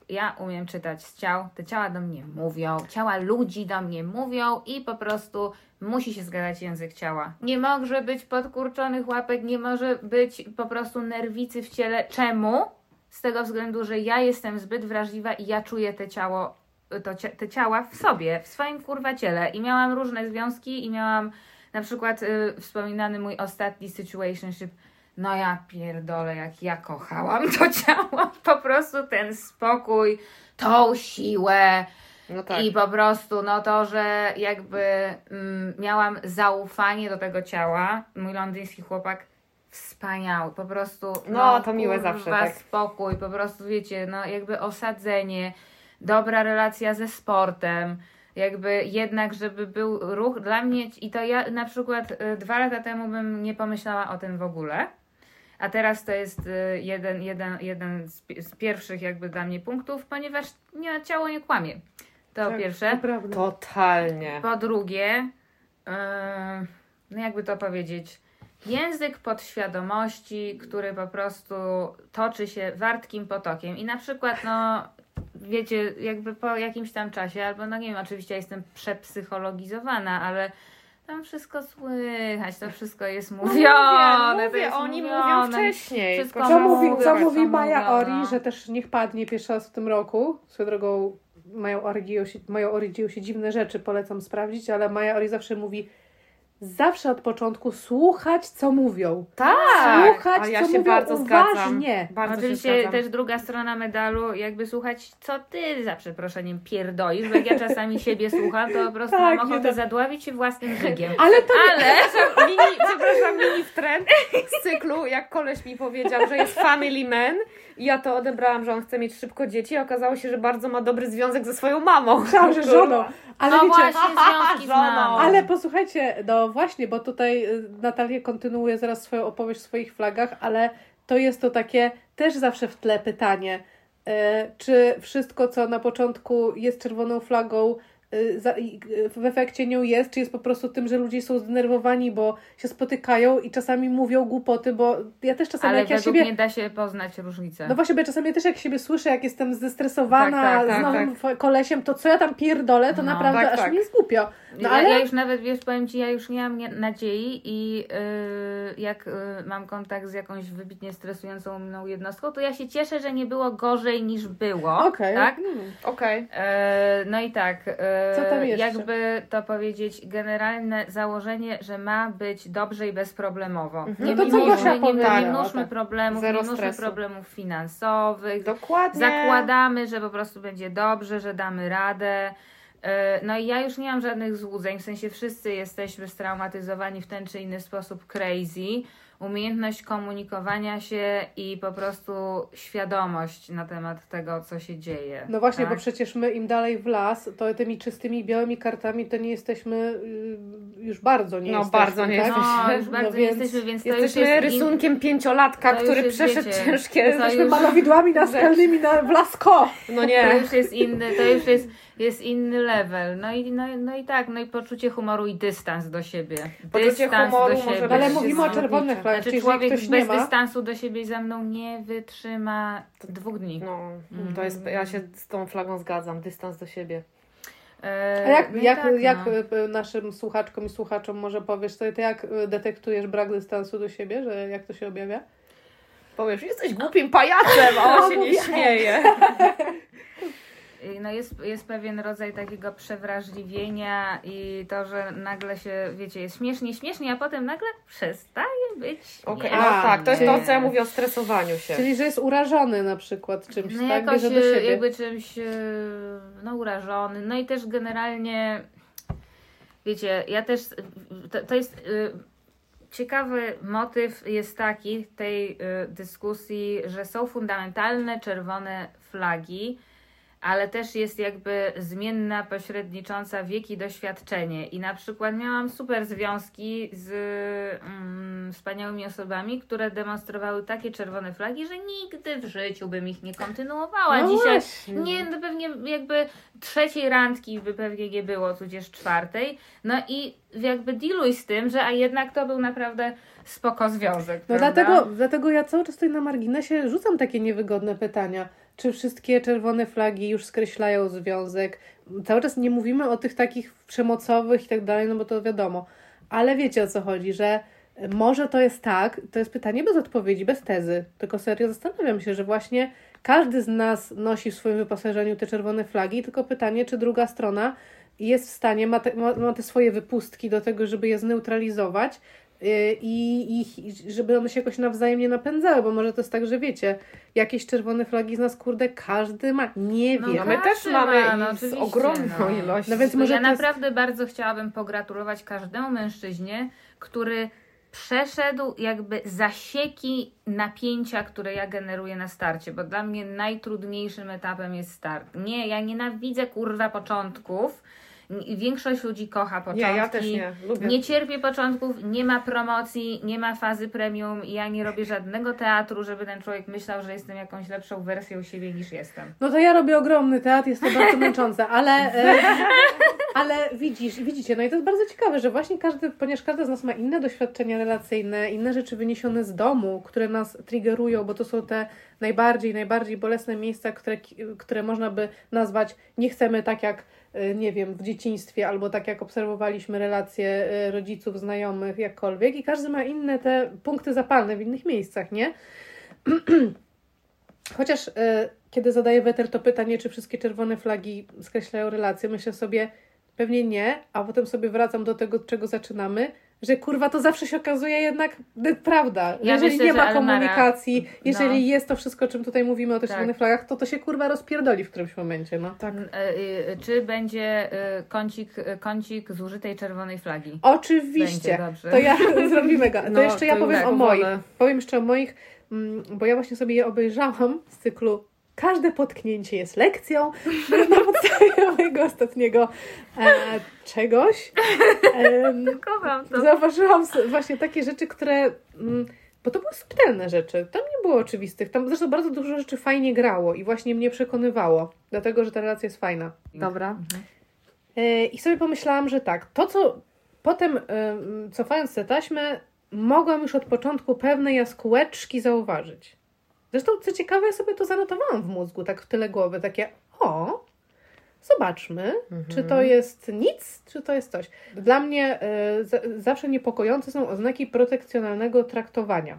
Ja umiem czytać z ciał, te ciała do mnie mówią, ciała ludzi do mnie mówią i po prostu musi się zgadzać język ciała. Nie może być podkurczonych łapek, nie może być po prostu nerwicy w ciele. Czemu? Z tego względu, że ja jestem zbyt wrażliwa i ja czuję te ciało, to, te ciała w sobie, w swoim kurwa ciele. I miałam różne związki i miałam na przykład y, wspominany mój ostatni situationship. No ja pierdolę, jak ja kochałam to (laughs) ciało. Po prostu ten spokój, tą siłę, No tak. i po prostu, no to, że jakby mm, miałam zaufanie do tego ciała. Mój londyński chłopak wspaniały, po prostu. No, to miłe kurwa, zawsze, tak. spokój, po prostu wiecie, no jakby osadzenie, dobra relacja ze sportem. Jakby jednak, żeby był ruch dla mnie, i to ja na przykład y, dwa lata temu bym nie pomyślała o tym w ogóle. A teraz to jest y, jeden, jeden, jeden z, pi- z pierwszych jakby dla mnie punktów, ponieważ nie, ciało nie kłamie. To Tak, pierwsze. to. Totalnie. Po drugie, yy, no jakby to powiedzieć, język podświadomości, który po prostu toczy się wartkim potokiem. I na przykład, no wiecie, jakby po jakimś tam czasie, albo no nie wiem, oczywiście ja jestem przepsychologizowana, ale tam wszystko słychać, to wszystko jest mówione. mówię, jest oni mówione. mówią wcześniej. Wszystko Co mówią, mówi, co mówi Maja Ori, no. że też niech padnie pierwszy raz w tym roku. Swoją drogą Mają Ori dzieją się, Ori dzieją się dziwne rzeczy, polecam sprawdzić, ale Maja Ori zawsze mówi zawsze od początku słuchać, co mówią. Tak, Słuchać, a ja co się mówią bardzo zgadzam. uważnie. Bardzo się Oczywiście zgadzam. też druga strona medalu, jakby słuchać, co ty za przeproszeniem pierdolisz, bo jak ja czasami siebie słucham, to po prostu Tak, mam ochotę tak. zadławić się własnym żygiem. (laughs) Ale to Ale mini, przepraszam, mini trend z cyklu, jak koleś mi powiedział, że jest family man i ja to odebrałam, że on chce mieć szybko dzieci, a okazało się, że bardzo ma dobry związek ze swoją mamą. myślałam, że żoną. Ale no wiecie, właśnie związki z żoną. mamą. Ale posłuchajcie, no właśnie, bo tutaj y, Natalia kontynuuje zaraz swoją opowieść w swoich flagach, ale to jest to takie też zawsze w tle pytanie, e, czy wszystko, co na początku jest czerwoną flagą, y, y, w efekcie nią jest, czy jest po prostu tym, że ludzie są zdenerwowani, bo się spotykają i czasami mówią głupoty, bo ja też czasami Ale jak ja siebie... mnie da się poznać różnicę. No właśnie, bo ja czasami też jak siebie słyszę, jak jestem zestresowana Tak, tak, tak, z nowym f- kolesiem, to co ja tam pierdolę, to No, naprawdę tak, aż tak. mi jest głupio. No ja, ale... ja już nawet, wiesz, powiem Ci, ja już nie mam nie- nadziei i yy, jak yy, mam kontakt z jakąś wybitnie stresującą mną jednostką, to ja się cieszę, że nie było gorzej niż było. Okej. Tak? Mm. Okej. E, no i tak, e, Co tam jeszcze? jakby to powiedzieć, generalne założenie, że ma być dobrze i bezproblemowo. Mhm. Nie No to co Gosia nie, nie mnóżmy tak. problemów, Zero nie mnóżmy problemów finansowych. Dokładnie. Zakładamy, że po prostu będzie dobrze, że damy radę. E, No i ja już nie mam żadnych złudzeń, w sensie wszyscy jesteśmy straumatyzowani w ten czy inny sposób crazy. Umiejętność komunikowania się i po prostu świadomość na temat tego, co się dzieje. No właśnie, tak? bo przecież my im dalej w las, to tymi czystymi białymi kartami to nie jesteśmy y, już bardzo nie No, jesteśmy. bardzo nie tak? No, już No bardzo nie więc jesteśmy, więc to Jesteśmy już jest in- rysunkiem pięciolatka, to już który przeszedł wiecie, ciężkie... to Jesteśmy już- malowidłami naskalnymi na, w lasko. No To nie. już jest inny, to już jest, jest inny level. No i, no, no i tak, no i poczucie humoru i dystans do siebie. Poczucie dystans humoru do może siebie. Ale mówimy o czerwonych flagach, Znaczy człowiek ktoś nie bez ma... dystansu do siebie ze mną nie wytrzyma dwóch dni. No, to jest, ja się z tą flagą zgadzam, dystans do siebie. E, A jak, no jak, tak, jak no. y, naszym słuchaczkom i słuchaczom może powiesz sobie, to jak y, detektujesz brak dystansu do siebie, że jak to się objawia? Powiesz, jesteś głupim pajacem, a on (laughs) się nie śmieje. (laughs) I No jest, jest pewien rodzaj takiego przewrażliwienia i to, że nagle się, wiecie, jest śmiesznie, śmiesznie, a potem nagle przestaje być Okej, śmiesznie. no tak, to jest to, co ja mówię o stresowaniu się. Czyli, że jest urażony na przykład czymś, No tak? jakoś Bierze do siebie. jakby czymś e, no urażony. No i też generalnie wiecie, ja też to, to jest e, ciekawy motyw jest taki tej dyskusji, że są fundamentalne czerwone flagi, ale też jest jakby zmienna, pośrednicząca wiek i doświadczenie. I na przykład miałam super związki z mm, wspaniałymi osobami, które demonstrowały takie czerwone flagi, że nigdy w życiu bym ich nie kontynuowała. No Dzisiaj właśnie. nie, no pewnie jakby trzeciej randki by pewnie nie było, tudzież czwartej. No i jakby dealuj z tym, że a jednak to był naprawdę spoko związek. No prawda? dlatego, dlatego ja cały czas tutaj na marginesie rzucam takie niewygodne pytania. Czy wszystkie czerwone flagi już skreślają związek? Cały czas nie mówimy o tych takich przemocowych i tak dalej, no bo to wiadomo. Ale wiecie o co chodzi, że może to jest tak, to jest pytanie bez odpowiedzi, bez tezy. Tylko serio zastanawiam się, że właśnie każdy z nas nosi w swoim wyposażeniu te czerwone flagi, tylko pytanie, czy druga strona jest w stanie, ma te, ma, ma te swoje wypustki do tego, żeby je zneutralizować i, i i żeby one się jakoś nawzajem nie napędzały, bo może to jest tak, że wiecie, jakieś czerwone flagi z nas, kurde, każdy ma. Nie No wiem. No my też mamy ma, no z ogromną no. ilością. No więc może ja jest- naprawdę bardzo chciałabym pogratulować każdemu mężczyźnie, który przeszedł jakby zasieki napięcia, które ja generuję na starcie, bo dla mnie najtrudniejszym etapem jest start. Nie, ja nienawidzę kurwa początków. Większość ludzi kocha Nie, początki. ja też nie. Lubię. Nie cierpię początków, nie ma promocji, nie ma fazy premium i ja nie robię żadnego teatru, żeby ten człowiek myślał, że jestem jakąś lepszą wersją siebie niż jestem. No to ja robię ogromny teatr, jest to bardzo męczące, ale, e, (laughs) ale widzisz, widzicie, no i to jest bardzo ciekawe, że właśnie każdy, ponieważ każdy z nas ma inne doświadczenia relacyjne, inne rzeczy wyniesione z domu, które nas triggerują, bo to są te najbardziej, najbardziej bolesne miejsca, które, które można by nazwać nie chcemy tak jak, nie wiem, w dzieciństwie, albo tak jak obserwowaliśmy relacje e, rodziców, znajomych, jakkolwiek. I każdy ma inne te punkty zapalne w innych miejscach, nie? (clears throat) Chociaż e, kiedy zadaję weter to pytanie, czy wszystkie czerwone flagi skreślają relacje, myślę sobie, pewnie nie, a potem sobie wracam do tego, od czego zaczynamy, że kurwa to zawsze się okazuje jednak y, prawda. Ja jeżeli myślę, nie ma Almara- komunikacji, jeżeli no. jest to wszystko, o czym tutaj mówimy o tych Tak. czerwonych flagach, to to się kurwa rozpierdoli w którymś momencie, no. Tak. E, y, Czy będzie y, kącik, y, kącik zużytej czerwonej flagi? Oczywiście. Będzie. To ja (laughs) zrobimy go. To No, jeszcze ja to powiem już o moich. Powiem jeszcze o moich, mm, bo ja właśnie sobie je obejrzałam z cyklu Każde potknięcie jest lekcją (laughs) na podstawie mojego ostatniego e, czegoś. (laughs) Kocham to. zauważyłam właśnie takie rzeczy, które. Mm, bo to były subtelne rzeczy. Tam nie było oczywistych. Tam zresztą bardzo dużo rzeczy fajnie grało i właśnie mnie przekonywało. Dlatego, że ta relacja jest fajna. Dobra. E, I sobie pomyślałam, że tak, to co potem, e, cofając te taśmy, mogłam już od początku pewne jaskółeczki zauważyć. Zresztą, co ciekawe, ja sobie to zanotowałam w mózgu, tak w tyle głowy, takie o, zobaczmy, czy to jest nic, czy to jest coś. Dla mnie e, za- zawsze niepokojące są oznaki protekcjonalnego traktowania.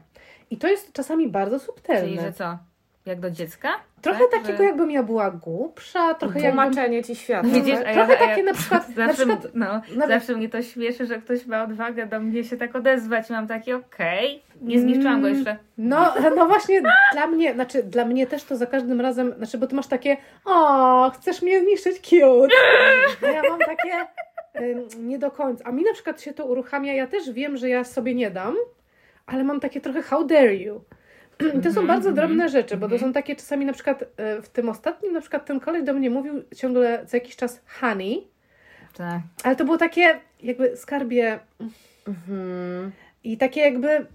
I to jest czasami bardzo subtelne. Czyli, że co? Jak do dziecka? Trochę Tak, takiego, że- jakbym ja była głupsza, trochę jakbym... Tłumaczenie ci świata. Widzisz, tak? a ja- Trochę ja- takie na przykład, (laughs) na Zawsze, przykład no, nawet- zawsze mnie to śmieszy, że ktoś ma odwagę do mnie się tak odezwać. Mam takie, okej, nie zniszczyłam go Mm. jeszcze. No, no właśnie dla mnie, znaczy dla mnie też to za każdym razem, znaczy bo ty masz takie, o, chcesz mnie zniszczyć, cute. A ja mam takie, ym, nie do końca. A mi na przykład się to uruchamia, ja też wiem, że ja sobie nie dam, ale mam takie trochę how dare you. (clears throat) To są bardzo drobne rzeczy, bo to są takie czasami na przykład e, w tym ostatnim, na przykład ten koleś do mnie mówił ciągle co jakiś czas honey, Tak. ale to było takie jakby skarbie Mhm. i takie jakby,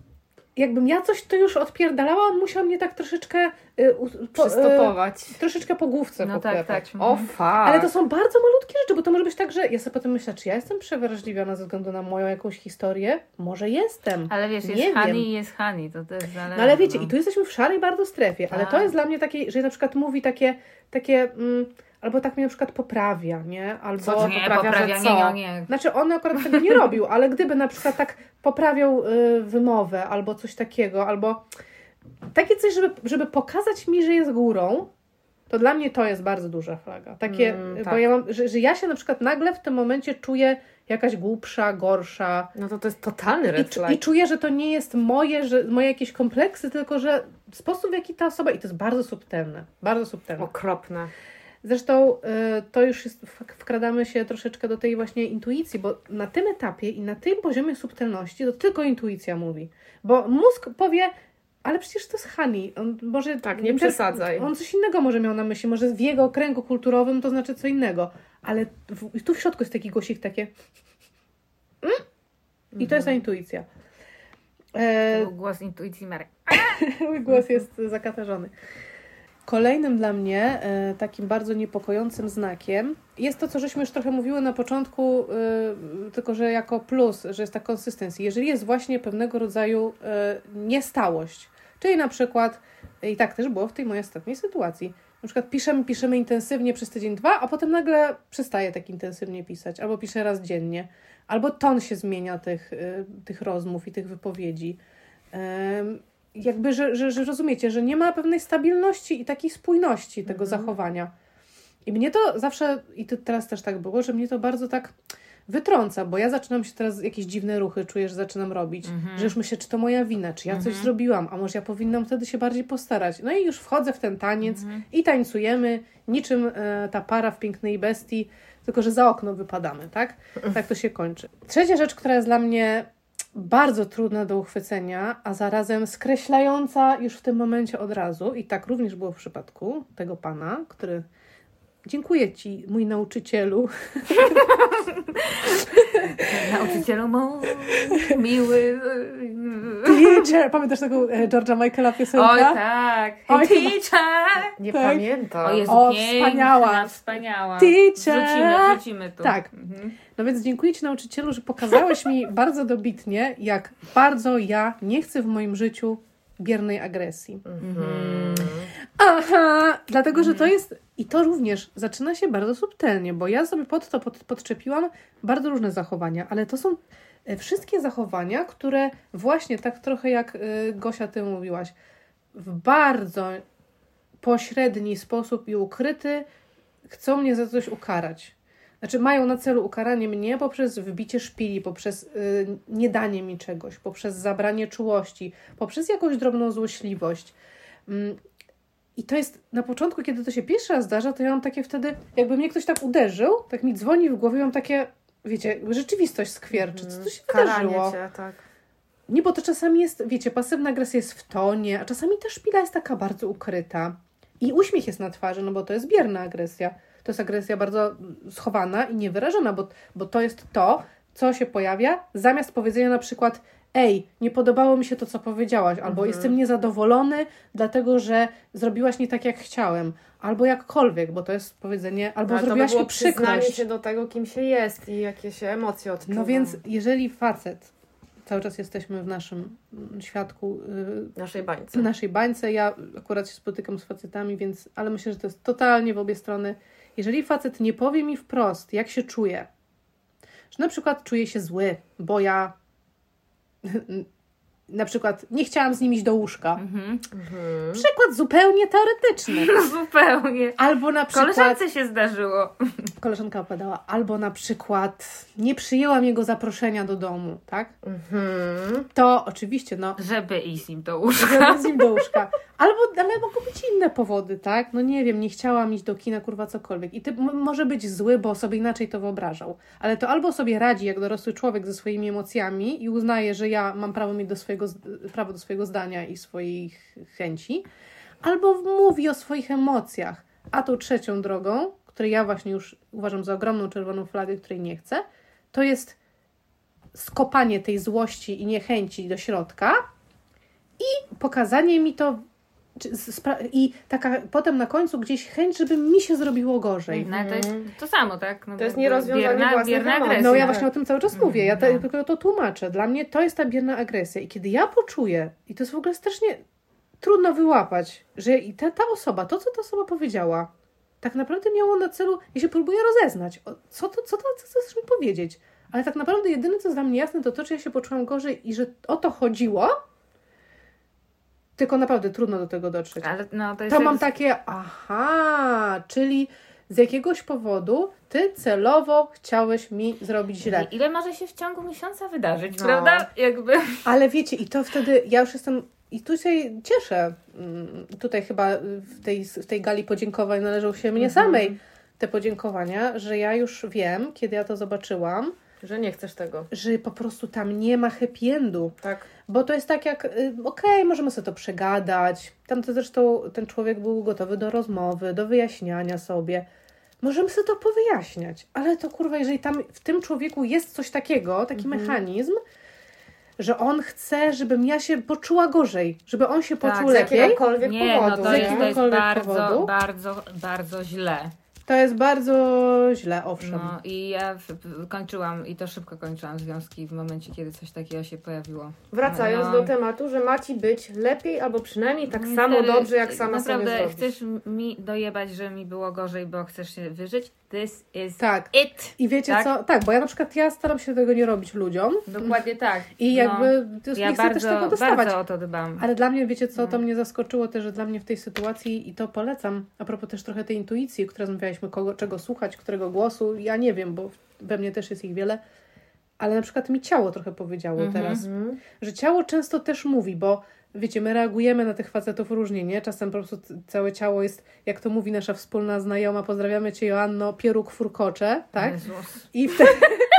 jakbym ja coś to już odpierdalała, on musiał mnie tak troszeczkę y, po, y, Przystopować. troszeczkę po główce No tak, tak. O Mhm. fuck. Ale to są bardzo malutkie rzeczy, bo to może być tak, że ja sobie potem myślę, czy ja jestem przewrażliwiona ze względu na moją jakąś historię? Może jestem. Ale wiesz, Nie jest honey i jest honey, to też zależy. No ale wiecie, no. i tu jesteśmy w szarej bardzo strefie, ale to Tak. jest dla mnie takie, że na przykład mówi takie, takie mm, albo tak mnie na przykład poprawia, nie? Albo... Co Nie, poprawia, że poprawia, co? nie, nie, nie. Znaczy on akurat tego nie robił, ale gdyby na przykład tak poprawiał y, wymowę albo coś takiego, albo takie coś, żeby, żeby pokazać mi, że jest górą, to dla mnie to jest bardzo duża flaga. Takie, Mm, bo tak. ja mam, że, że ja się na przykład nagle w tym momencie czuję jakaś głupsza, gorsza No to to jest totalny i, red flag. i czuję, że to nie jest moje, że moje jakieś kompleksy, tylko że sposób w jaki ta osoba, i to jest bardzo subtelne, bardzo subtelne. Okropne. Zresztą y, to już jest, wk- wkradamy się troszeczkę do tej właśnie intuicji, bo na tym etapie i na tym poziomie subtelności to tylko intuicja mówi. Bo mózg powie, ale przecież to jest honey. On może, Tak, nie przesadzaj. On coś innego może miał na myśli, może w jego kręgu kulturowym to znaczy co innego. Ale w, tu w środku jest taki głosik takie mm? i to jest ta intuicja. E, głos intuicji Marek. Mój (laughs) głos jest zakatarzony. Kolejnym dla mnie e, takim bardzo niepokojącym znakiem jest to, co żeśmy już trochę mówiły na początku, e, tylko że jako plus, że jest ta konsystencja. Jeżeli jest właśnie pewnego rodzaju e, niestałość, czyli na przykład, i tak też było w tej mojej ostatniej sytuacji, na przykład piszemy, piszemy intensywnie przez tydzień, dwa, a potem nagle przestaję tak intensywnie pisać, albo piszę raz dziennie, albo ton się zmienia tych, tych rozmów i tych wypowiedzi. Jakby, że, że, że rozumiecie, że nie ma pewnej stabilności i takiej spójności tego zachowania. I mnie to zawsze, i to teraz też tak było, że mnie to bardzo tak wytrąca, bo ja zaczynam się teraz jakieś dziwne ruchy, czuję, że zaczynam robić, że już myślę, czy to moja wina, czy ja coś zrobiłam, a może ja powinnam wtedy się bardziej postarać. No i już wchodzę w ten taniec i tańcujemy, niczym e, ta para w Pięknej Bestii, tylko że za okno wypadamy, tak? Tak to się kończy. Trzecia rzecz, która jest dla mnie bardzo trudna do uchwycenia, a zarazem skreślająca już w tym momencie od razu. I tak również było w przypadku tego pana, który. Dziękuję Ci, mój nauczycielu. (laughs) Nauczycielu mój, miły. Teacher! Pamiętasz taką e, George'a Michaela piosenkę? Oj tak. Oj, teacher! Nie Tak. pamiętam. O Jezu, O, piękna, wspaniała. wspaniała. Teacher! Wrzucimy, wrzucimy tu. Tak. Mhm. No więc dziękuję Ci, nauczycielu, że pokazałeś mi bardzo dobitnie, jak bardzo ja nie chcę w moim życiu biernej agresji. Mhm. Aha, dlatego, że to jest i to również zaczyna się bardzo subtelnie, bo ja sobie pod to pod, podczepiłam bardzo różne zachowania, ale to są e, wszystkie zachowania, które właśnie tak trochę jak y, Gosia ty mówiłaś, w bardzo pośredni sposób i ukryty chcą mnie za coś ukarać. Znaczy mają na celu ukaranie mnie poprzez wbicie szpili, poprzez y, niedanie mi czegoś, poprzez zabranie czułości, poprzez jakąś drobną złośliwość. Mm, i to jest na początku, kiedy to się pierwszy raz zdarza, to ja mam takie wtedy, jakby mnie ktoś tak uderzył, tak mi dzwoni w głowie, mam takie, wiecie, rzeczywistość skwierczy. Co to się Karanie wydarzyło? cię, tak. Nie, bo to czasami jest, wiecie, pasywna agresja jest w tonie, a czasami ta szpila jest taka bardzo ukryta. I uśmiech jest na twarzy, no bo to jest bierna agresja. To jest agresja bardzo schowana i niewyrażona, bo, bo to jest to, co się pojawia zamiast powiedzenia na przykład ej, nie podobało mi się to, co powiedziałaś, albo Mhm. jestem niezadowolony, dlatego że zrobiłaś nie tak, jak chciałem, albo jakkolwiek, bo to jest powiedzenie, albo to by zrobiłaś mi przyznanie przykrość. się do tego, kim się jest i jakie się emocje odczuwa. No więc, jeżeli facet, cały czas jesteśmy w naszym mm, świadku, y, naszej bańce. naszej bańce, ja akurat się spotykam z facetami, więc, ale myślę, że to jest totalnie w obie strony. Jeżeli facet nie powie mi wprost, jak się czuje, że na przykład czuję się zły, bo ja (laughs) na przykład nie chciałam z nim iść do łóżka. Mhm. Przykład zupełnie teoretyczny. (laughs) Zupełnie. Albo na przykład Koleżance się zdarzyło. (laughs) koleżanka opowiadała, albo na przykład nie przyjęłam jego zaproszenia do domu, tak? Mhm. To oczywiście, no, Żeby iść z nim do łóżka. żeby z nim do łóżka. Albo, ale mogą być inne powody, tak? No nie wiem, nie chciałam iść do kina, kurwa, cokolwiek. I ty może być zły, bo sobie inaczej to wyobrażał. Ale to albo sobie radzi jak dorosły człowiek ze swoimi emocjami i uznaje, że ja mam prawo mieć do swojego, prawo do swojego zdania i swoich chęci, albo mówi o swoich emocjach. A tą trzecią drogą, której ja właśnie już uważam za ogromną czerwoną flagę, której nie chcę, to jest skopanie tej złości i niechęci do środka i pokazanie mi to i taka potem na końcu gdzieś chęć, żeby mi się zrobiło gorzej. No, to jest to samo, tak? No, To jest nierozwiązanie bierna, własnych bierna agresja. No ja właśnie o tym cały czas mówię, ja te, no. tylko to tłumaczę. Dla mnie to jest ta bierna agresja i kiedy ja poczuję, i to jest w ogóle strasznie trudno wyłapać, że i ta, ta osoba, to co ta osoba powiedziała, tak naprawdę miało na celu, ja się próbuję rozeznać, co to, co to co chcesz mi powiedzieć. Ale tak naprawdę jedyne, co jest dla mnie jasne, to to, czy ja się poczułam gorzej i że o to chodziło, tylko naprawdę trudno do tego dotrzeć. Ale no, to To mam takie, aha, czyli z jakiegoś powodu ty celowo chciałeś mi zrobić źle. Ile może się w ciągu miesiąca wydarzyć, No. prawda? Jakby. Ale wiecie, i to wtedy ja już jestem. I tu się cieszę. mm, Tutaj chyba w tej, w tej gali podziękowań należą się mnie samej te podziękowania, że ja już wiem, kiedy ja to zobaczyłam, Że nie chcesz tego. że po prostu tam nie ma happy endu. Tak. Bo to jest tak jak, y, okej, możemy sobie to przegadać. Tam to zresztą ten człowiek był gotowy do rozmowy, do wyjaśniania sobie. Możemy sobie to powyjaśniać, ale to kurwa, jeżeli tam w tym człowieku jest coś takiego, taki mechanizm, że on chce, żebym ja się poczuła gorzej, żeby on się Tak, poczuł z lepiej, jakiegokolwiek Nie, no powodu. to nie? jest, to jest bardzo, powodu. bardzo, bardzo źle. To jest bardzo źle, owszem. No i ja kończyłam, i to szybko kończyłam związki w momencie, kiedy coś takiego się pojawiło. Wracając No. do tematu, że ma ci być lepiej albo przynajmniej tak Niestety, samo dobrze, jak sama Naprawdę sobie zrobisz. chcesz mi dojebać, że mi było gorzej, bo chcesz się wyżyć? This is Tak. it. I wiecie Tak? co? Tak, bo ja na przykład ja staram się tego nie robić ludziom Dokładnie tak. i No. jakby to Ja nie chcę bardzo, też tego dostawać. bardzo o to dbam. Ale dla mnie, wiecie co, to No. mnie zaskoczyło też, że dla mnie w tej sytuacji, i to polecam, a propos też trochę tej intuicji, o której rozmawialiśmy, kogo, czego słuchać, którego głosu, ja nie wiem, bo we mnie też jest ich wiele, ale na przykład mi ciało trochę powiedziało Mhm. teraz, że ciało często też mówi, bo wiecie, my reagujemy na tych facetów różnie, nie? Czasem po prostu całe ciało jest, jak to mówi nasza wspólna znajoma, pozdrawiamy Cię Joanno, pieróg furkocze, tak? Jezus. I, wte,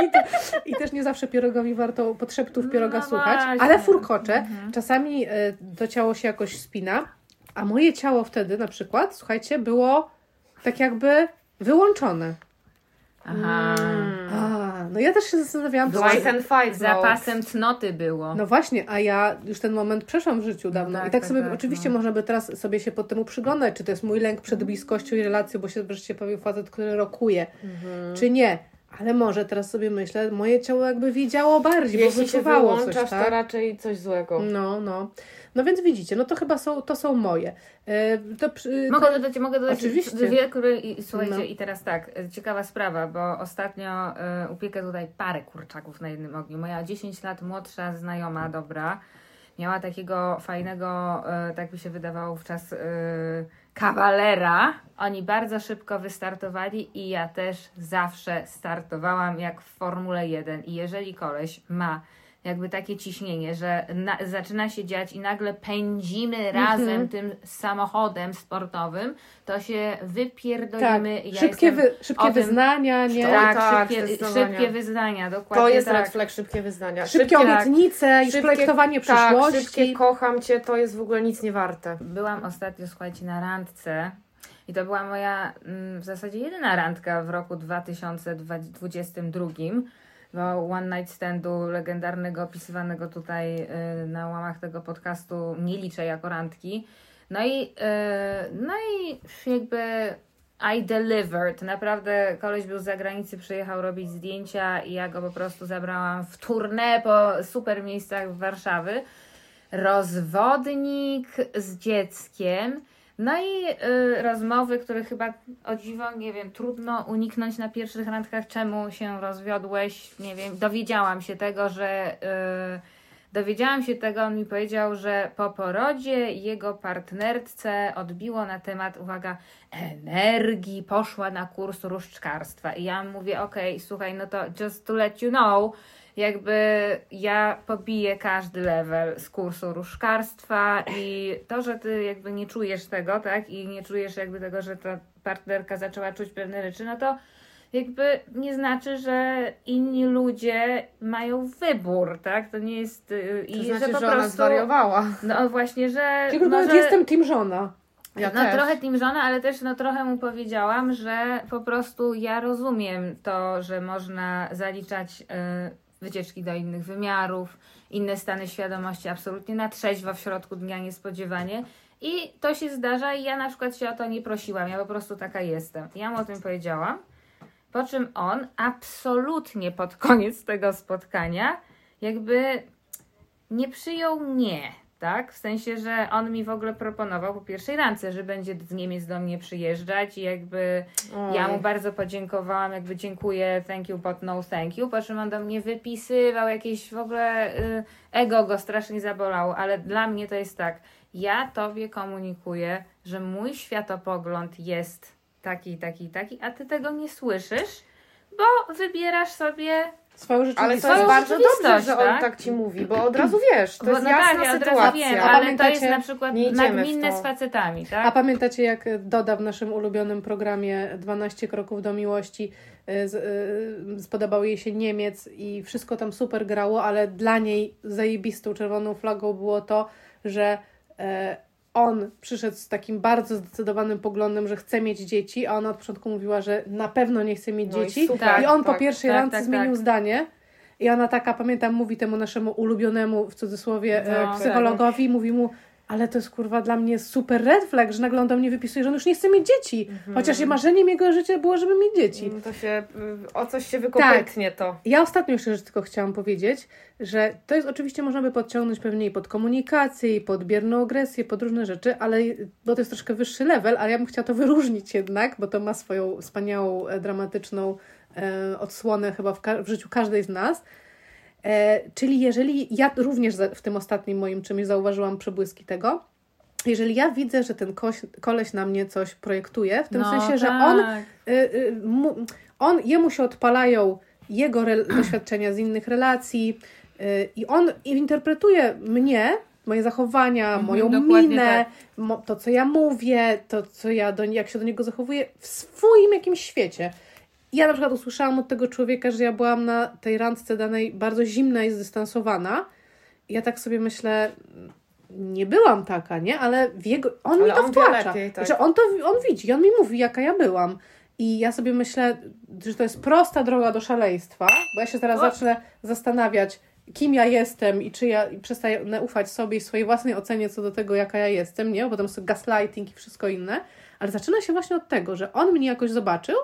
i, te, I też nie zawsze pierogowi warto podszeptów pieroga No słuchać, właśnie. ale furkocze. Mhm. Czasami e, to ciało się jakoś spina, a moje ciało wtedy na przykład, słuchajcie, było tak jakby wyłączone. Aha. A, no ja też się zastanawiałam, i ten fight Z zapasem cnoty było. no właśnie, a ja już ten moment przeszłam w życiu dawno. tak, I tak, tak, sobie tak, oczywiście no. można by teraz sobie się pod temu przyglądać, czy to jest mój lęk przed bliskością i relacją, bo się wreszcie pojawił facet, który rokuje, Mhm. czy nie. Ale może teraz sobie myślę, moje ciało jakby wiedziało bardziej, Jeśli bo się wyczuwało wyłączasz, coś, tak? to raczej coś złego. No, no. No więc widzicie, no to chyba są, to są moje. E, to, przy- Mogę dodać, mogę dodać Oczywiście. dwie, które, i, słuchajcie, No. i teraz tak, e, ciekawa sprawa, bo ostatnio e, upiekę tutaj parę kurczaków na jednym ogniu. Moja 10 lat młodsza znajoma, dobra, miała takiego fajnego, e, tak mi się wydawało wówczas, e, kawalera. Oni bardzo szybko wystartowali i ja też zawsze startowałam jak w Formule 1 i jeżeli koleś ma jakby takie ciśnienie, że na, zaczyna się dziać i nagle pędzimy razem tym samochodem sportowym, to się tak, wypierdolimy. Ja szybkie, wy, szybkie tym- wyznania, nie? Tak, tak, szybkie, szybkie wyznania, dokładnie To jest tak. red flag, szybkie wyznania. Szybkie obietnice i szybkie- projektowanie Tak, przyszłości. szybkie kocham cię, to jest w ogóle nic nie warte. Byłam ostatnio, słuchajcie, na randce i to była moja mm, w zasadzie jedyna randka w roku 2022. bo One Night Standu legendarnego, opisywanego tutaj y, na łamach tego podcastu nie liczę jako randki. No i, y, no i jakby I delivered. Naprawdę koleś był z zagranicy, przyjechał robić zdjęcia i ja go po prostu zabrałam w tournée po super miejscach w Warszawy. Rozwodnik z dzieckiem. No i y, rozmowy, które chyba o dziwo, nie wiem, trudno uniknąć na pierwszych randkach, czemu się rozwiodłeś, nie wiem, dowiedziałam się tego, że y, dowiedziałam się tego, on mi powiedział, że po porodzie jego partnerce odbiło na temat, uwaga, energii, poszła na kurs różdżkarstwa. I ja mówię, okej, słuchaj, no to just to let you know, jakby ja pobiję każdy level z kursu różdżkarstwa i to, że ty jakby nie czujesz tego, tak, i nie czujesz jakby tego, że ta partnerka zaczęła czuć pewne rzeczy, no to jakby nie znaczy, że inni ludzie mają wybór, tak, to nie jest y, To i znaczy, że że, po ona prostu, zwariowała. no właśnie, że Tylko może... jestem team żona. Ja no też. trochę team żona, ale też no trochę mu powiedziałam, że po prostu ja rozumiem to, że można zaliczać y, wycieczki do innych wymiarów, inne stany świadomości absolutnie na trzeźwo w środku dnia niespodziewanie. I to się zdarza i ja na przykład się o to nie prosiłam, ja po prostu taka jestem. Ja mu o tym powiedziałam, po czym on absolutnie pod koniec tego spotkania jakby nie przyjął nie, tak? W sensie, że on mi w ogóle proponował po pierwszej randce, że będzie z Niemiec do mnie przyjeżdżać i jakby Oj. ja mu bardzo podziękowałam, jakby dziękuję, thank you, but no thank you, po czym on do mnie wypisywał jakieś w ogóle y, ego go strasznie zabolało, ale dla mnie to jest tak, ja tobie komunikuję, że mój światopogląd jest taki, taki, taki, a ty tego nie słyszysz, bo wybierasz sobie Swoją Ale rzeczywistość. to jest bardzo dobrze, że on tak? tak ci mówi, bo od razu wiesz, to Bo jest no jasna tak, sytuacja. wiem, A ale to jest na przykład nagminne z facetami, tak? A pamiętacie, jak Doda w naszym ulubionym programie 12 kroków do miłości y, z, y, spodobał jej się Niemiec i wszystko tam super grało, ale dla niej zajebistą czerwoną flagą było to, że e, on przyszedł z takim bardzo zdecydowanym poglądem, że chce mieć dzieci, a ona od początku mówiła, że na pewno nie chce mieć No i dzieci. super, I on po tak, pierwszej tak, randce tak, zmienił tak. zdanie. I ona taka, pamiętam, mówi temu naszemu ulubionemu, w cudzysłowie, e, No, psychologowi, mówi mu, ale to jest kurwa dla mnie super red flag, że nagle on do mnie wypisuje, że on już nie chce mieć dzieci. Chociaż marzeniem jego życia było, żeby mieć dzieci. Mm, To się, y, o coś się wykopytnie to. Ja ostatnio jeszcze rzecz tylko chciałam powiedzieć, że to jest oczywiście można by podciągnąć pewnie i pod komunikację, i pod bierną agresję, pod różne rzeczy, ale bo to jest troszkę wyższy level, ale ja bym chciała to wyróżnić jednak, bo to ma swoją wspaniałą, e, dramatyczną e, odsłonę chyba w, w życiu każdej z nas. E, czyli jeżeli ja również w tym ostatnim moim czymś zauważyłam przebłyski tego, jeżeli ja widzę, że ten koś, koleś na mnie coś projektuje, w tym No sensie, że tak. on y, y, mu, on, jemu się odpalają jego re, (clears throat) doświadczenia z innych relacji y, i on interpretuje mnie, moje zachowania, Mhm, moją minę, tak. mo, to co ja mówię, to co ja do, jak się do niego zachowuję w swoim jakimś świecie. Ja na przykład usłyszałam od tego człowieka, że ja byłam na tej randce danej bardzo zimna i zdystansowana. I ja tak sobie myślę, nie byłam taka, nie? Ale w jego, on Ale mi to on wtłacza. lepiej, tak. Że on to on widzi, on mi mówi, jaka ja byłam. I ja sobie myślę, że to jest prosta droga do szaleństwa, bo ja się teraz O. zacznę zastanawiać, kim ja jestem i czy ja i przestaję ufać sobie i swojej własnej ocenie co do tego, jaka ja jestem, nie? Bo potem jest gaslighting i wszystko inne. Ale zaczyna się właśnie od tego, że on mnie jakoś zobaczył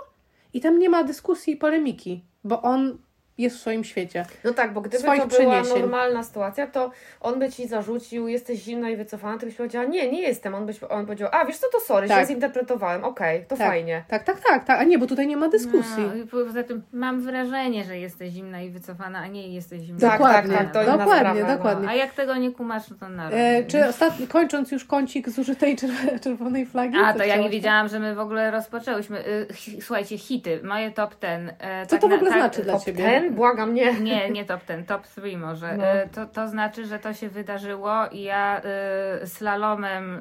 i tam nie ma dyskusji i polemiki, bo on jest w swoim świecie. No tak, bo gdyby Swoich to była normalna sytuacja, to on by ci zarzucił, jesteś zimna i wycofana, ty byś powiedziała, nie, nie jestem. On, byś, on powiedział, a wiesz co, to sorry, Tak. zinterpretowałem, okej, to Tak. fajnie. Tak, tak, tak, tak. A nie, bo tutaj nie ma dyskusji. No, poza tym mam wrażenie, że jesteś zimna i wycofana, a nie jesteś zimna. Tak, i dokładnie, tak, to inna dokładnie, sprawa, no. dokładnie. A jak tego nie kumasz, no to na E, czy ostatni, kończąc już kącik zużytej czer- czerwonej flagi? A, to ja nie wiedziałam, że my w ogóle rozpoczęłyśmy. Y, Słuchajcie, hity, moje top ten. e, Co tak to w na- ogóle tak- znaczy dla Ciebie? Ten? Błagam, nie. Nie, nie top ten, top 3 może. No. E, To, to znaczy, że to się wydarzyło i ja y, slalomem, (laughs)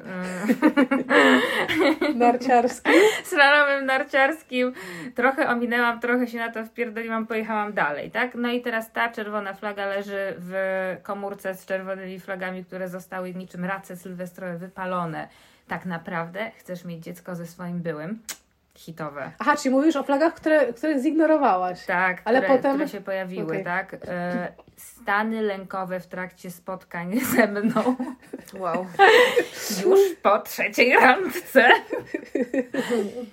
y, Narciarski. slalomem narciarskim trochę ominęłam, trochę się na to wpierdoliłam, pojechałam dalej, tak? No i teraz ta czerwona flaga leży w komórce z czerwonymi flagami, które zostały niczym race sylwestrowe wypalone. Tak naprawdę chcesz mieć dziecko ze swoim byłym? Hitowe. Aha, czyli mówisz o flagach, które, które zignorowałaś. Tak, Ale które, potem- które się pojawiły, Okej. tak? E, stany lękowe w trakcie spotkań (laughs) ze mną Wow. już po trzeciej randce.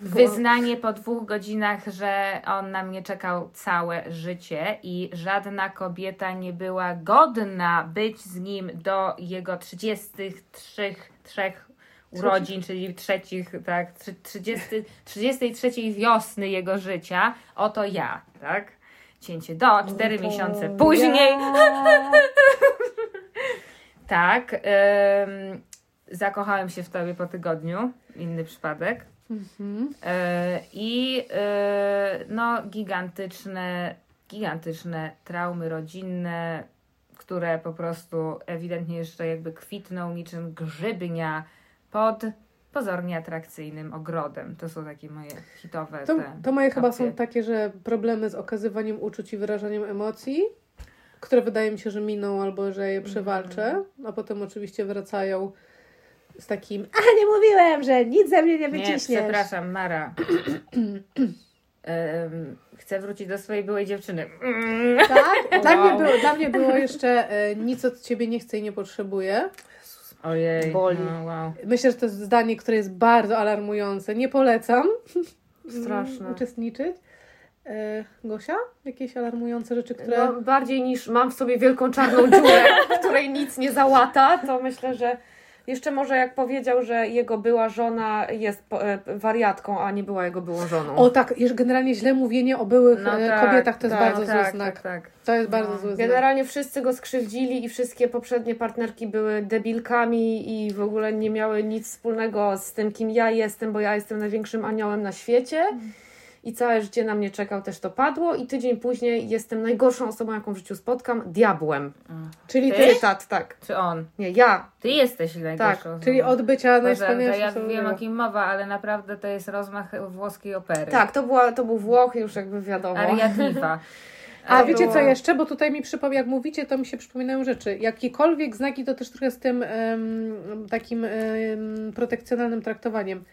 Wyznanie po dwóch godzinach, że on na mnie czekał całe życie i żadna kobieta nie była godna być z nim do jego 33 trzech urodzin, czyli trzecich, tak, trzy- 30, 33 wiosny jego życia. Oto ja, tak? Cięcie do, cztery miesiące później. (laughs) Tak. ym, zakochałem się w tobie po tygodniu. Inny przypadek. Mhm. E, I e, no, gigantyczne, gigantyczne traumy rodzinne, które po prostu ewidentnie jeszcze jakby kwitną niczym grzybnia pod pozornie atrakcyjnym ogrodem. To są takie moje hitowe To, to moje chyba opcje. są takie, że problemy z okazywaniem uczuć i wyrażaniem emocji, które wydaje mi się, że miną albo że je przewalczę, a potem oczywiście wracają z takim a nie mówiłem, że nic ze mnie nie Nie, wyciśniesz. przepraszam, Mara. (clears throat) Em, chcę wrócić do swojej byłej dziewczyny. Mm. Tak? (laughs) Dla, Wow. mnie było, dla mnie było jeszcze e, nic od ciebie nie chcę i nie potrzebuję. Ojej. Boli. No, wow. Myślę, że to jest zdanie, które jest bardzo alarmujące. Nie polecam (laughs) Straszne. uczestniczyć. E, Gosia? Jakieś alarmujące rzeczy, które... No, bardziej niż mam w sobie wielką czarną dziurę, (laughs) której nic nie załata, to myślę, że jeszcze może jak powiedział, że jego była żona jest e, wariatką, a nie była jego byłą żoną. O tak, już generalnie źle mówienie o byłych No e, tak, kobietach to jest tak, bardzo tak, zły znak. Tak, tak. To jest bardzo No. zły znak. Generalnie wszyscy go skrzywdzili i wszystkie poprzednie partnerki były debilkami i w ogóle nie miały nic wspólnego z tym, kim ja jestem, bo ja jestem największym aniołem na świecie. I całe życie na mnie czekał, też to padło. I tydzień później jestem najgorszą osobą, jaką w życiu spotkam, diabłem. Czyli, Ty? Cytat, tak. Czy on? Nie, ja. Ty jesteś najgorszą czyli osobą. od bycia Boże, to najwspanialszą ja osobą. wiem o kim mowa, ale naprawdę to jest rozmach włoskiej opery. Tak, to, była, to był Włoch, już jakby wiadomo. Aria diva. (laughs) A wiecie co jeszcze? Bo tutaj mi przypomina, jak mówicie, to mi się przypominają rzeczy. Jakiekolwiek znaki, to też trochę z tym em, takim em, protekcjonalnym traktowaniem.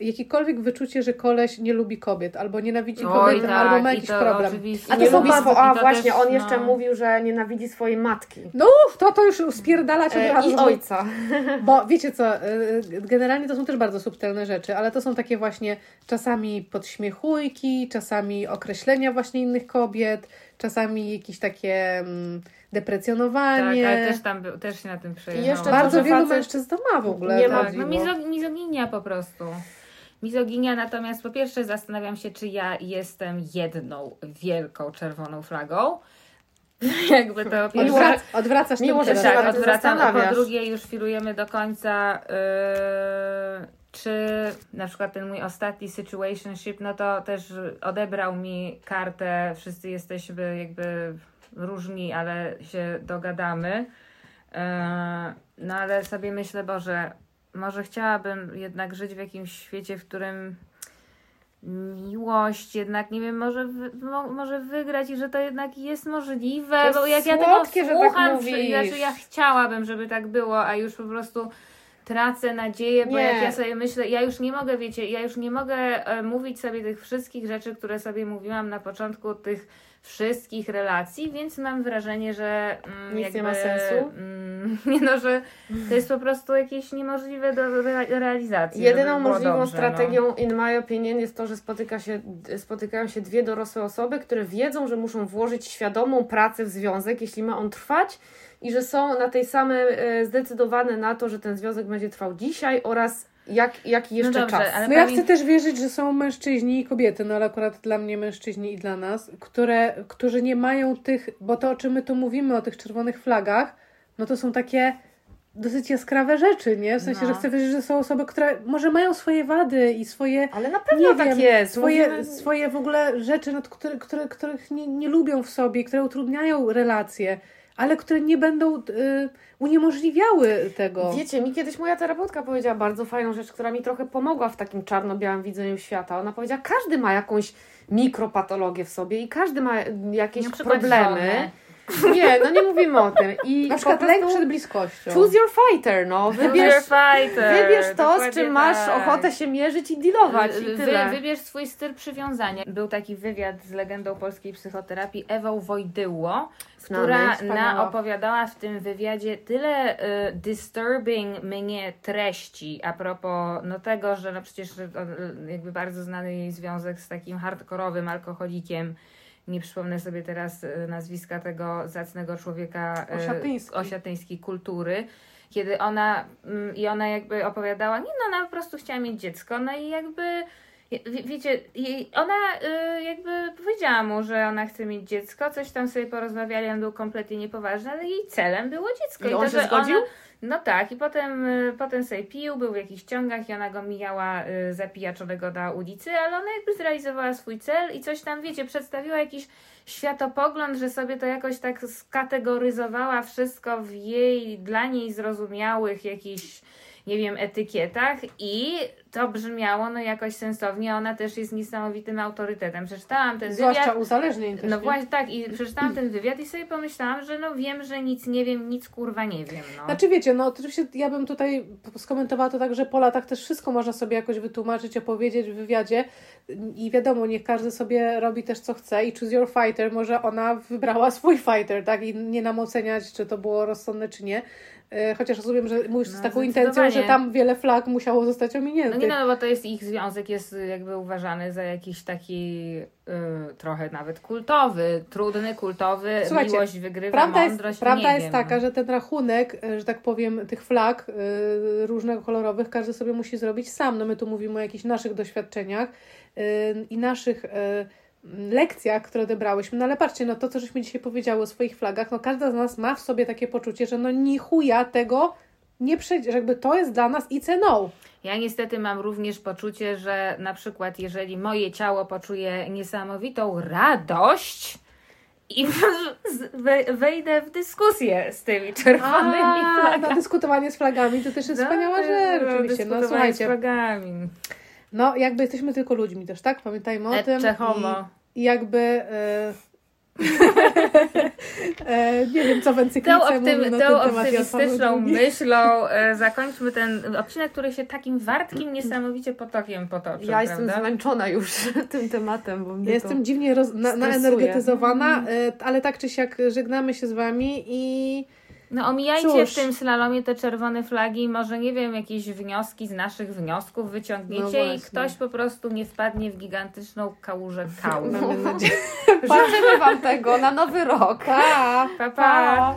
Jakiekolwiek wyczucie, że koleś nie lubi kobiet, albo nienawidzi Oj, kobiety, tak, albo ma jakiś problem. oczywiście. A to nie są bardzo- swo- A właśnie, też, on jeszcze no. mówił, że nienawidzi swojej matki. No, to to już spierdalać od E, razu. I ojca. (laughs) Bo wiecie co, y, generalnie to są też bardzo subtelne rzeczy, ale to są takie właśnie czasami podśmiechujki, czasami określenia właśnie innych kobiet, czasami jakieś takie mm, Tak, deprecjonowanie. ale też tam był, też się na tym przejechałam. jeszcze bardzo że wielu facet- mężczyzn to ma w ogóle. Nie to ma- Tak, no dziwo. mizo- mizoginia po prostu. Mizoginia, natomiast po pierwsze zastanawiam się, czy ja jestem jedną wielką czerwoną flagą. (laughs) Jakby to pierwsze. Odwrac, odwracasz ten że się Tak, odwracam. Po drugie, już firujemy do końca. Yy, czy na przykład ten mój ostatni situationship, no to też odebrał mi kartę. Wszyscy jesteśmy jakby różni, ale się dogadamy. Yy, no ale sobie myślę, Boże, może chciałabym jednak żyć w jakimś świecie, w którym miłość jednak, nie wiem, może, wy, mo, może wygrać i że to jednak jest możliwe, jest bo jak ja tego słodkie, że tak słucham, znaczy ja chciałabym, żeby tak było, a już po prostu tracę nadzieję, bo Nie. jak ja sobie myślę, ja już nie mogę, wiecie, ja już nie mogę e, mówić sobie tych wszystkich rzeczy, które sobie mówiłam na początku tych wszystkich relacji, więc mam wrażenie, że mm, Nic jakby, nie ma sensu? Mm, (laughs) nie no, że to jest po prostu jakieś niemożliwe do rea- realizacji. Jedyną możliwą dobrze, strategią, in my opinion, jest to, że spotyka się, spotykają się dwie dorosłe osoby, które wiedzą, że muszą włożyć świadomą pracę w związek, jeśli ma on trwać, i że są na tej samej e, zdecydowane na to, że ten związek będzie trwał dzisiaj oraz jak, jaki jeszcze No dobrze, czas. ale No ja chcę też wierzyć, że są mężczyźni i kobiety, no ale akurat dla mnie mężczyźni i dla nas, które, którzy nie mają tych, bo to o czym my tu mówimy, o tych czerwonych flagach, no to są takie dosyć jaskrawe rzeczy, nie? W sensie, No. że chcę wierzyć, że są osoby, które może mają swoje wady i swoje Ale na pewno nie tak wiem, jest. Swoje, Mówimy- swoje w ogóle rzeczy, nad które, które, których nie, nie lubią w sobie, które utrudniają relacje, ale które nie będą y, uniemożliwiały tego. Wiecie, mi kiedyś moja terapeutka powiedziała bardzo fajną rzecz, która mi trochę pomogła w takim czarno-białym widzeniu świata. Ona powiedziała, każdy ma jakąś mikropatologię w sobie i każdy ma jakieś problemy. żonę. Nie, no nie mówimy o tym. I Na przykład lęk przed bliskością. choose your fighter, no. Wybierz Wybierz, fighter. wybierz to, z dokładnie czym masz tak. ochotę się mierzyć i dealować i Wy, tyle. wybierz swój styl przywiązania. Był taki wywiad z legendą polskiej psychoterapii Ewą Wojdyło, Znamy, która wspaniała. na, opowiadała w tym wywiadzie tyle y, disturbing mnie treści a propos no tego, że no przecież y, y, jakby bardzo znany jej związek z takim hardkorowym alkoholikiem. Nie przypomnę sobie teraz y, nazwiska tego zacnego człowieka y, Osiatyński. osiatyńskiej kultury. Kiedy ona mm, i ona jakby opowiadała, nie no, ona po prostu chciała mieć dziecko, no i jakby wie- wiecie, jej, ona y, jakby powiedziała mu, że ona chce mieć dziecko, coś tam sobie porozmawiali, on był kompletnie niepoważny, ale jej celem było dziecko. I on to, się zgodził? Ona, no tak, i potem, y, potem sobie pił, był w jakichś ciągach i ona go mijała y, zapijaczonego na ulicy, ale ona jakby zrealizowała swój cel i coś tam, wiecie, przedstawiła jakiś światopogląd, że sobie to jakoś tak skategoryzowała wszystko w jej, dla niej zrozumiałych jakichś, nie wiem, etykietach i to brzmiało no jakoś sensownie. Ona też jest niesamowitym autorytetem. Przeczytałam ten Zwłaszcza wywiad. uzależnień też, No nie? właśnie tak i przeczytałam ten wywiad i sobie pomyślałam, że no wiem, że nic nie wiem, nic kurwa nie wiem. No. Znaczy wiecie, no oczywiście ja bym tutaj skomentowała to tak, że po latach też wszystko można sobie jakoś wytłumaczyć, opowiedzieć w wywiadzie i wiadomo, niech każdy sobie robi też co chce i choose your fighter, może ona wybrała swój fighter, tak, i nie nam oceniać, czy to było rozsądne, czy nie. E, Chociaż rozumiem, że mówisz z No, taką intencją, że tam wiele flag musiało zostać No ominiętych. nie no, no, bo to jest ich związek, jest jakby uważany za jakiś taki y, trochę nawet kultowy, trudny, kultowy, Słuchajcie, miłość wygrywa, Prawda jest, mądrość, prawda nie jest wiem, taka, no. że ten rachunek, e, że tak powiem, tych flag y, różnego kolorowych, każdy sobie musi zrobić sam. No my tu mówimy o jakichś naszych doświadczeniach y, i naszych y, lekcjach, które odebrałyśmy. No ale patrzcie, no to, co żeśmy dzisiaj powiedziały o swoich flagach, no każda z nas ma w sobie takie poczucie, że no ni chuja tego nie przejdzie, że jakby to jest dla nas it's a no. Ja niestety mam również poczucie, że na przykład jeżeli moje ciało poczuje niesamowitą radość i (laughs) wejdę w dyskusję z tymi czerwonymi A, flagami. na dyskutowanie z flagami to też jest No, wspaniała rzecz, oczywiście. No dyskutowanie z słuchajcie, flagami. No jakby jesteśmy tylko ludźmi też, tak? Pamiętajmy o tym. Ecce homo. I, i jakby... E, (laughs) e, nie wiem, co w Tą, encyklice optym, mówi na tą optymistyczną myślą e, zakończmy ten odcinek, który się takim wartkim, niesamowicie potokiem potoczył. Ja jestem prawda? zmęczona już (laughs) tym tematem, bo mnie Ja jestem dziwnie roz, na, naenergetyzowana, Mhm. e, ale tak czy siak żegnamy się z Wami i No omijajcie Cóż. w tym slalomie te czerwone flagi, może nie wiem, jakieś wnioski z naszych wniosków No wyciągniecie i właśnie. ktoś po prostu nie wpadnie w gigantyczną kałużę (laughs) kału. mamy nadzieję. Życzymy Wam tego na nowy rok. Pa! Pa, pa. Pa!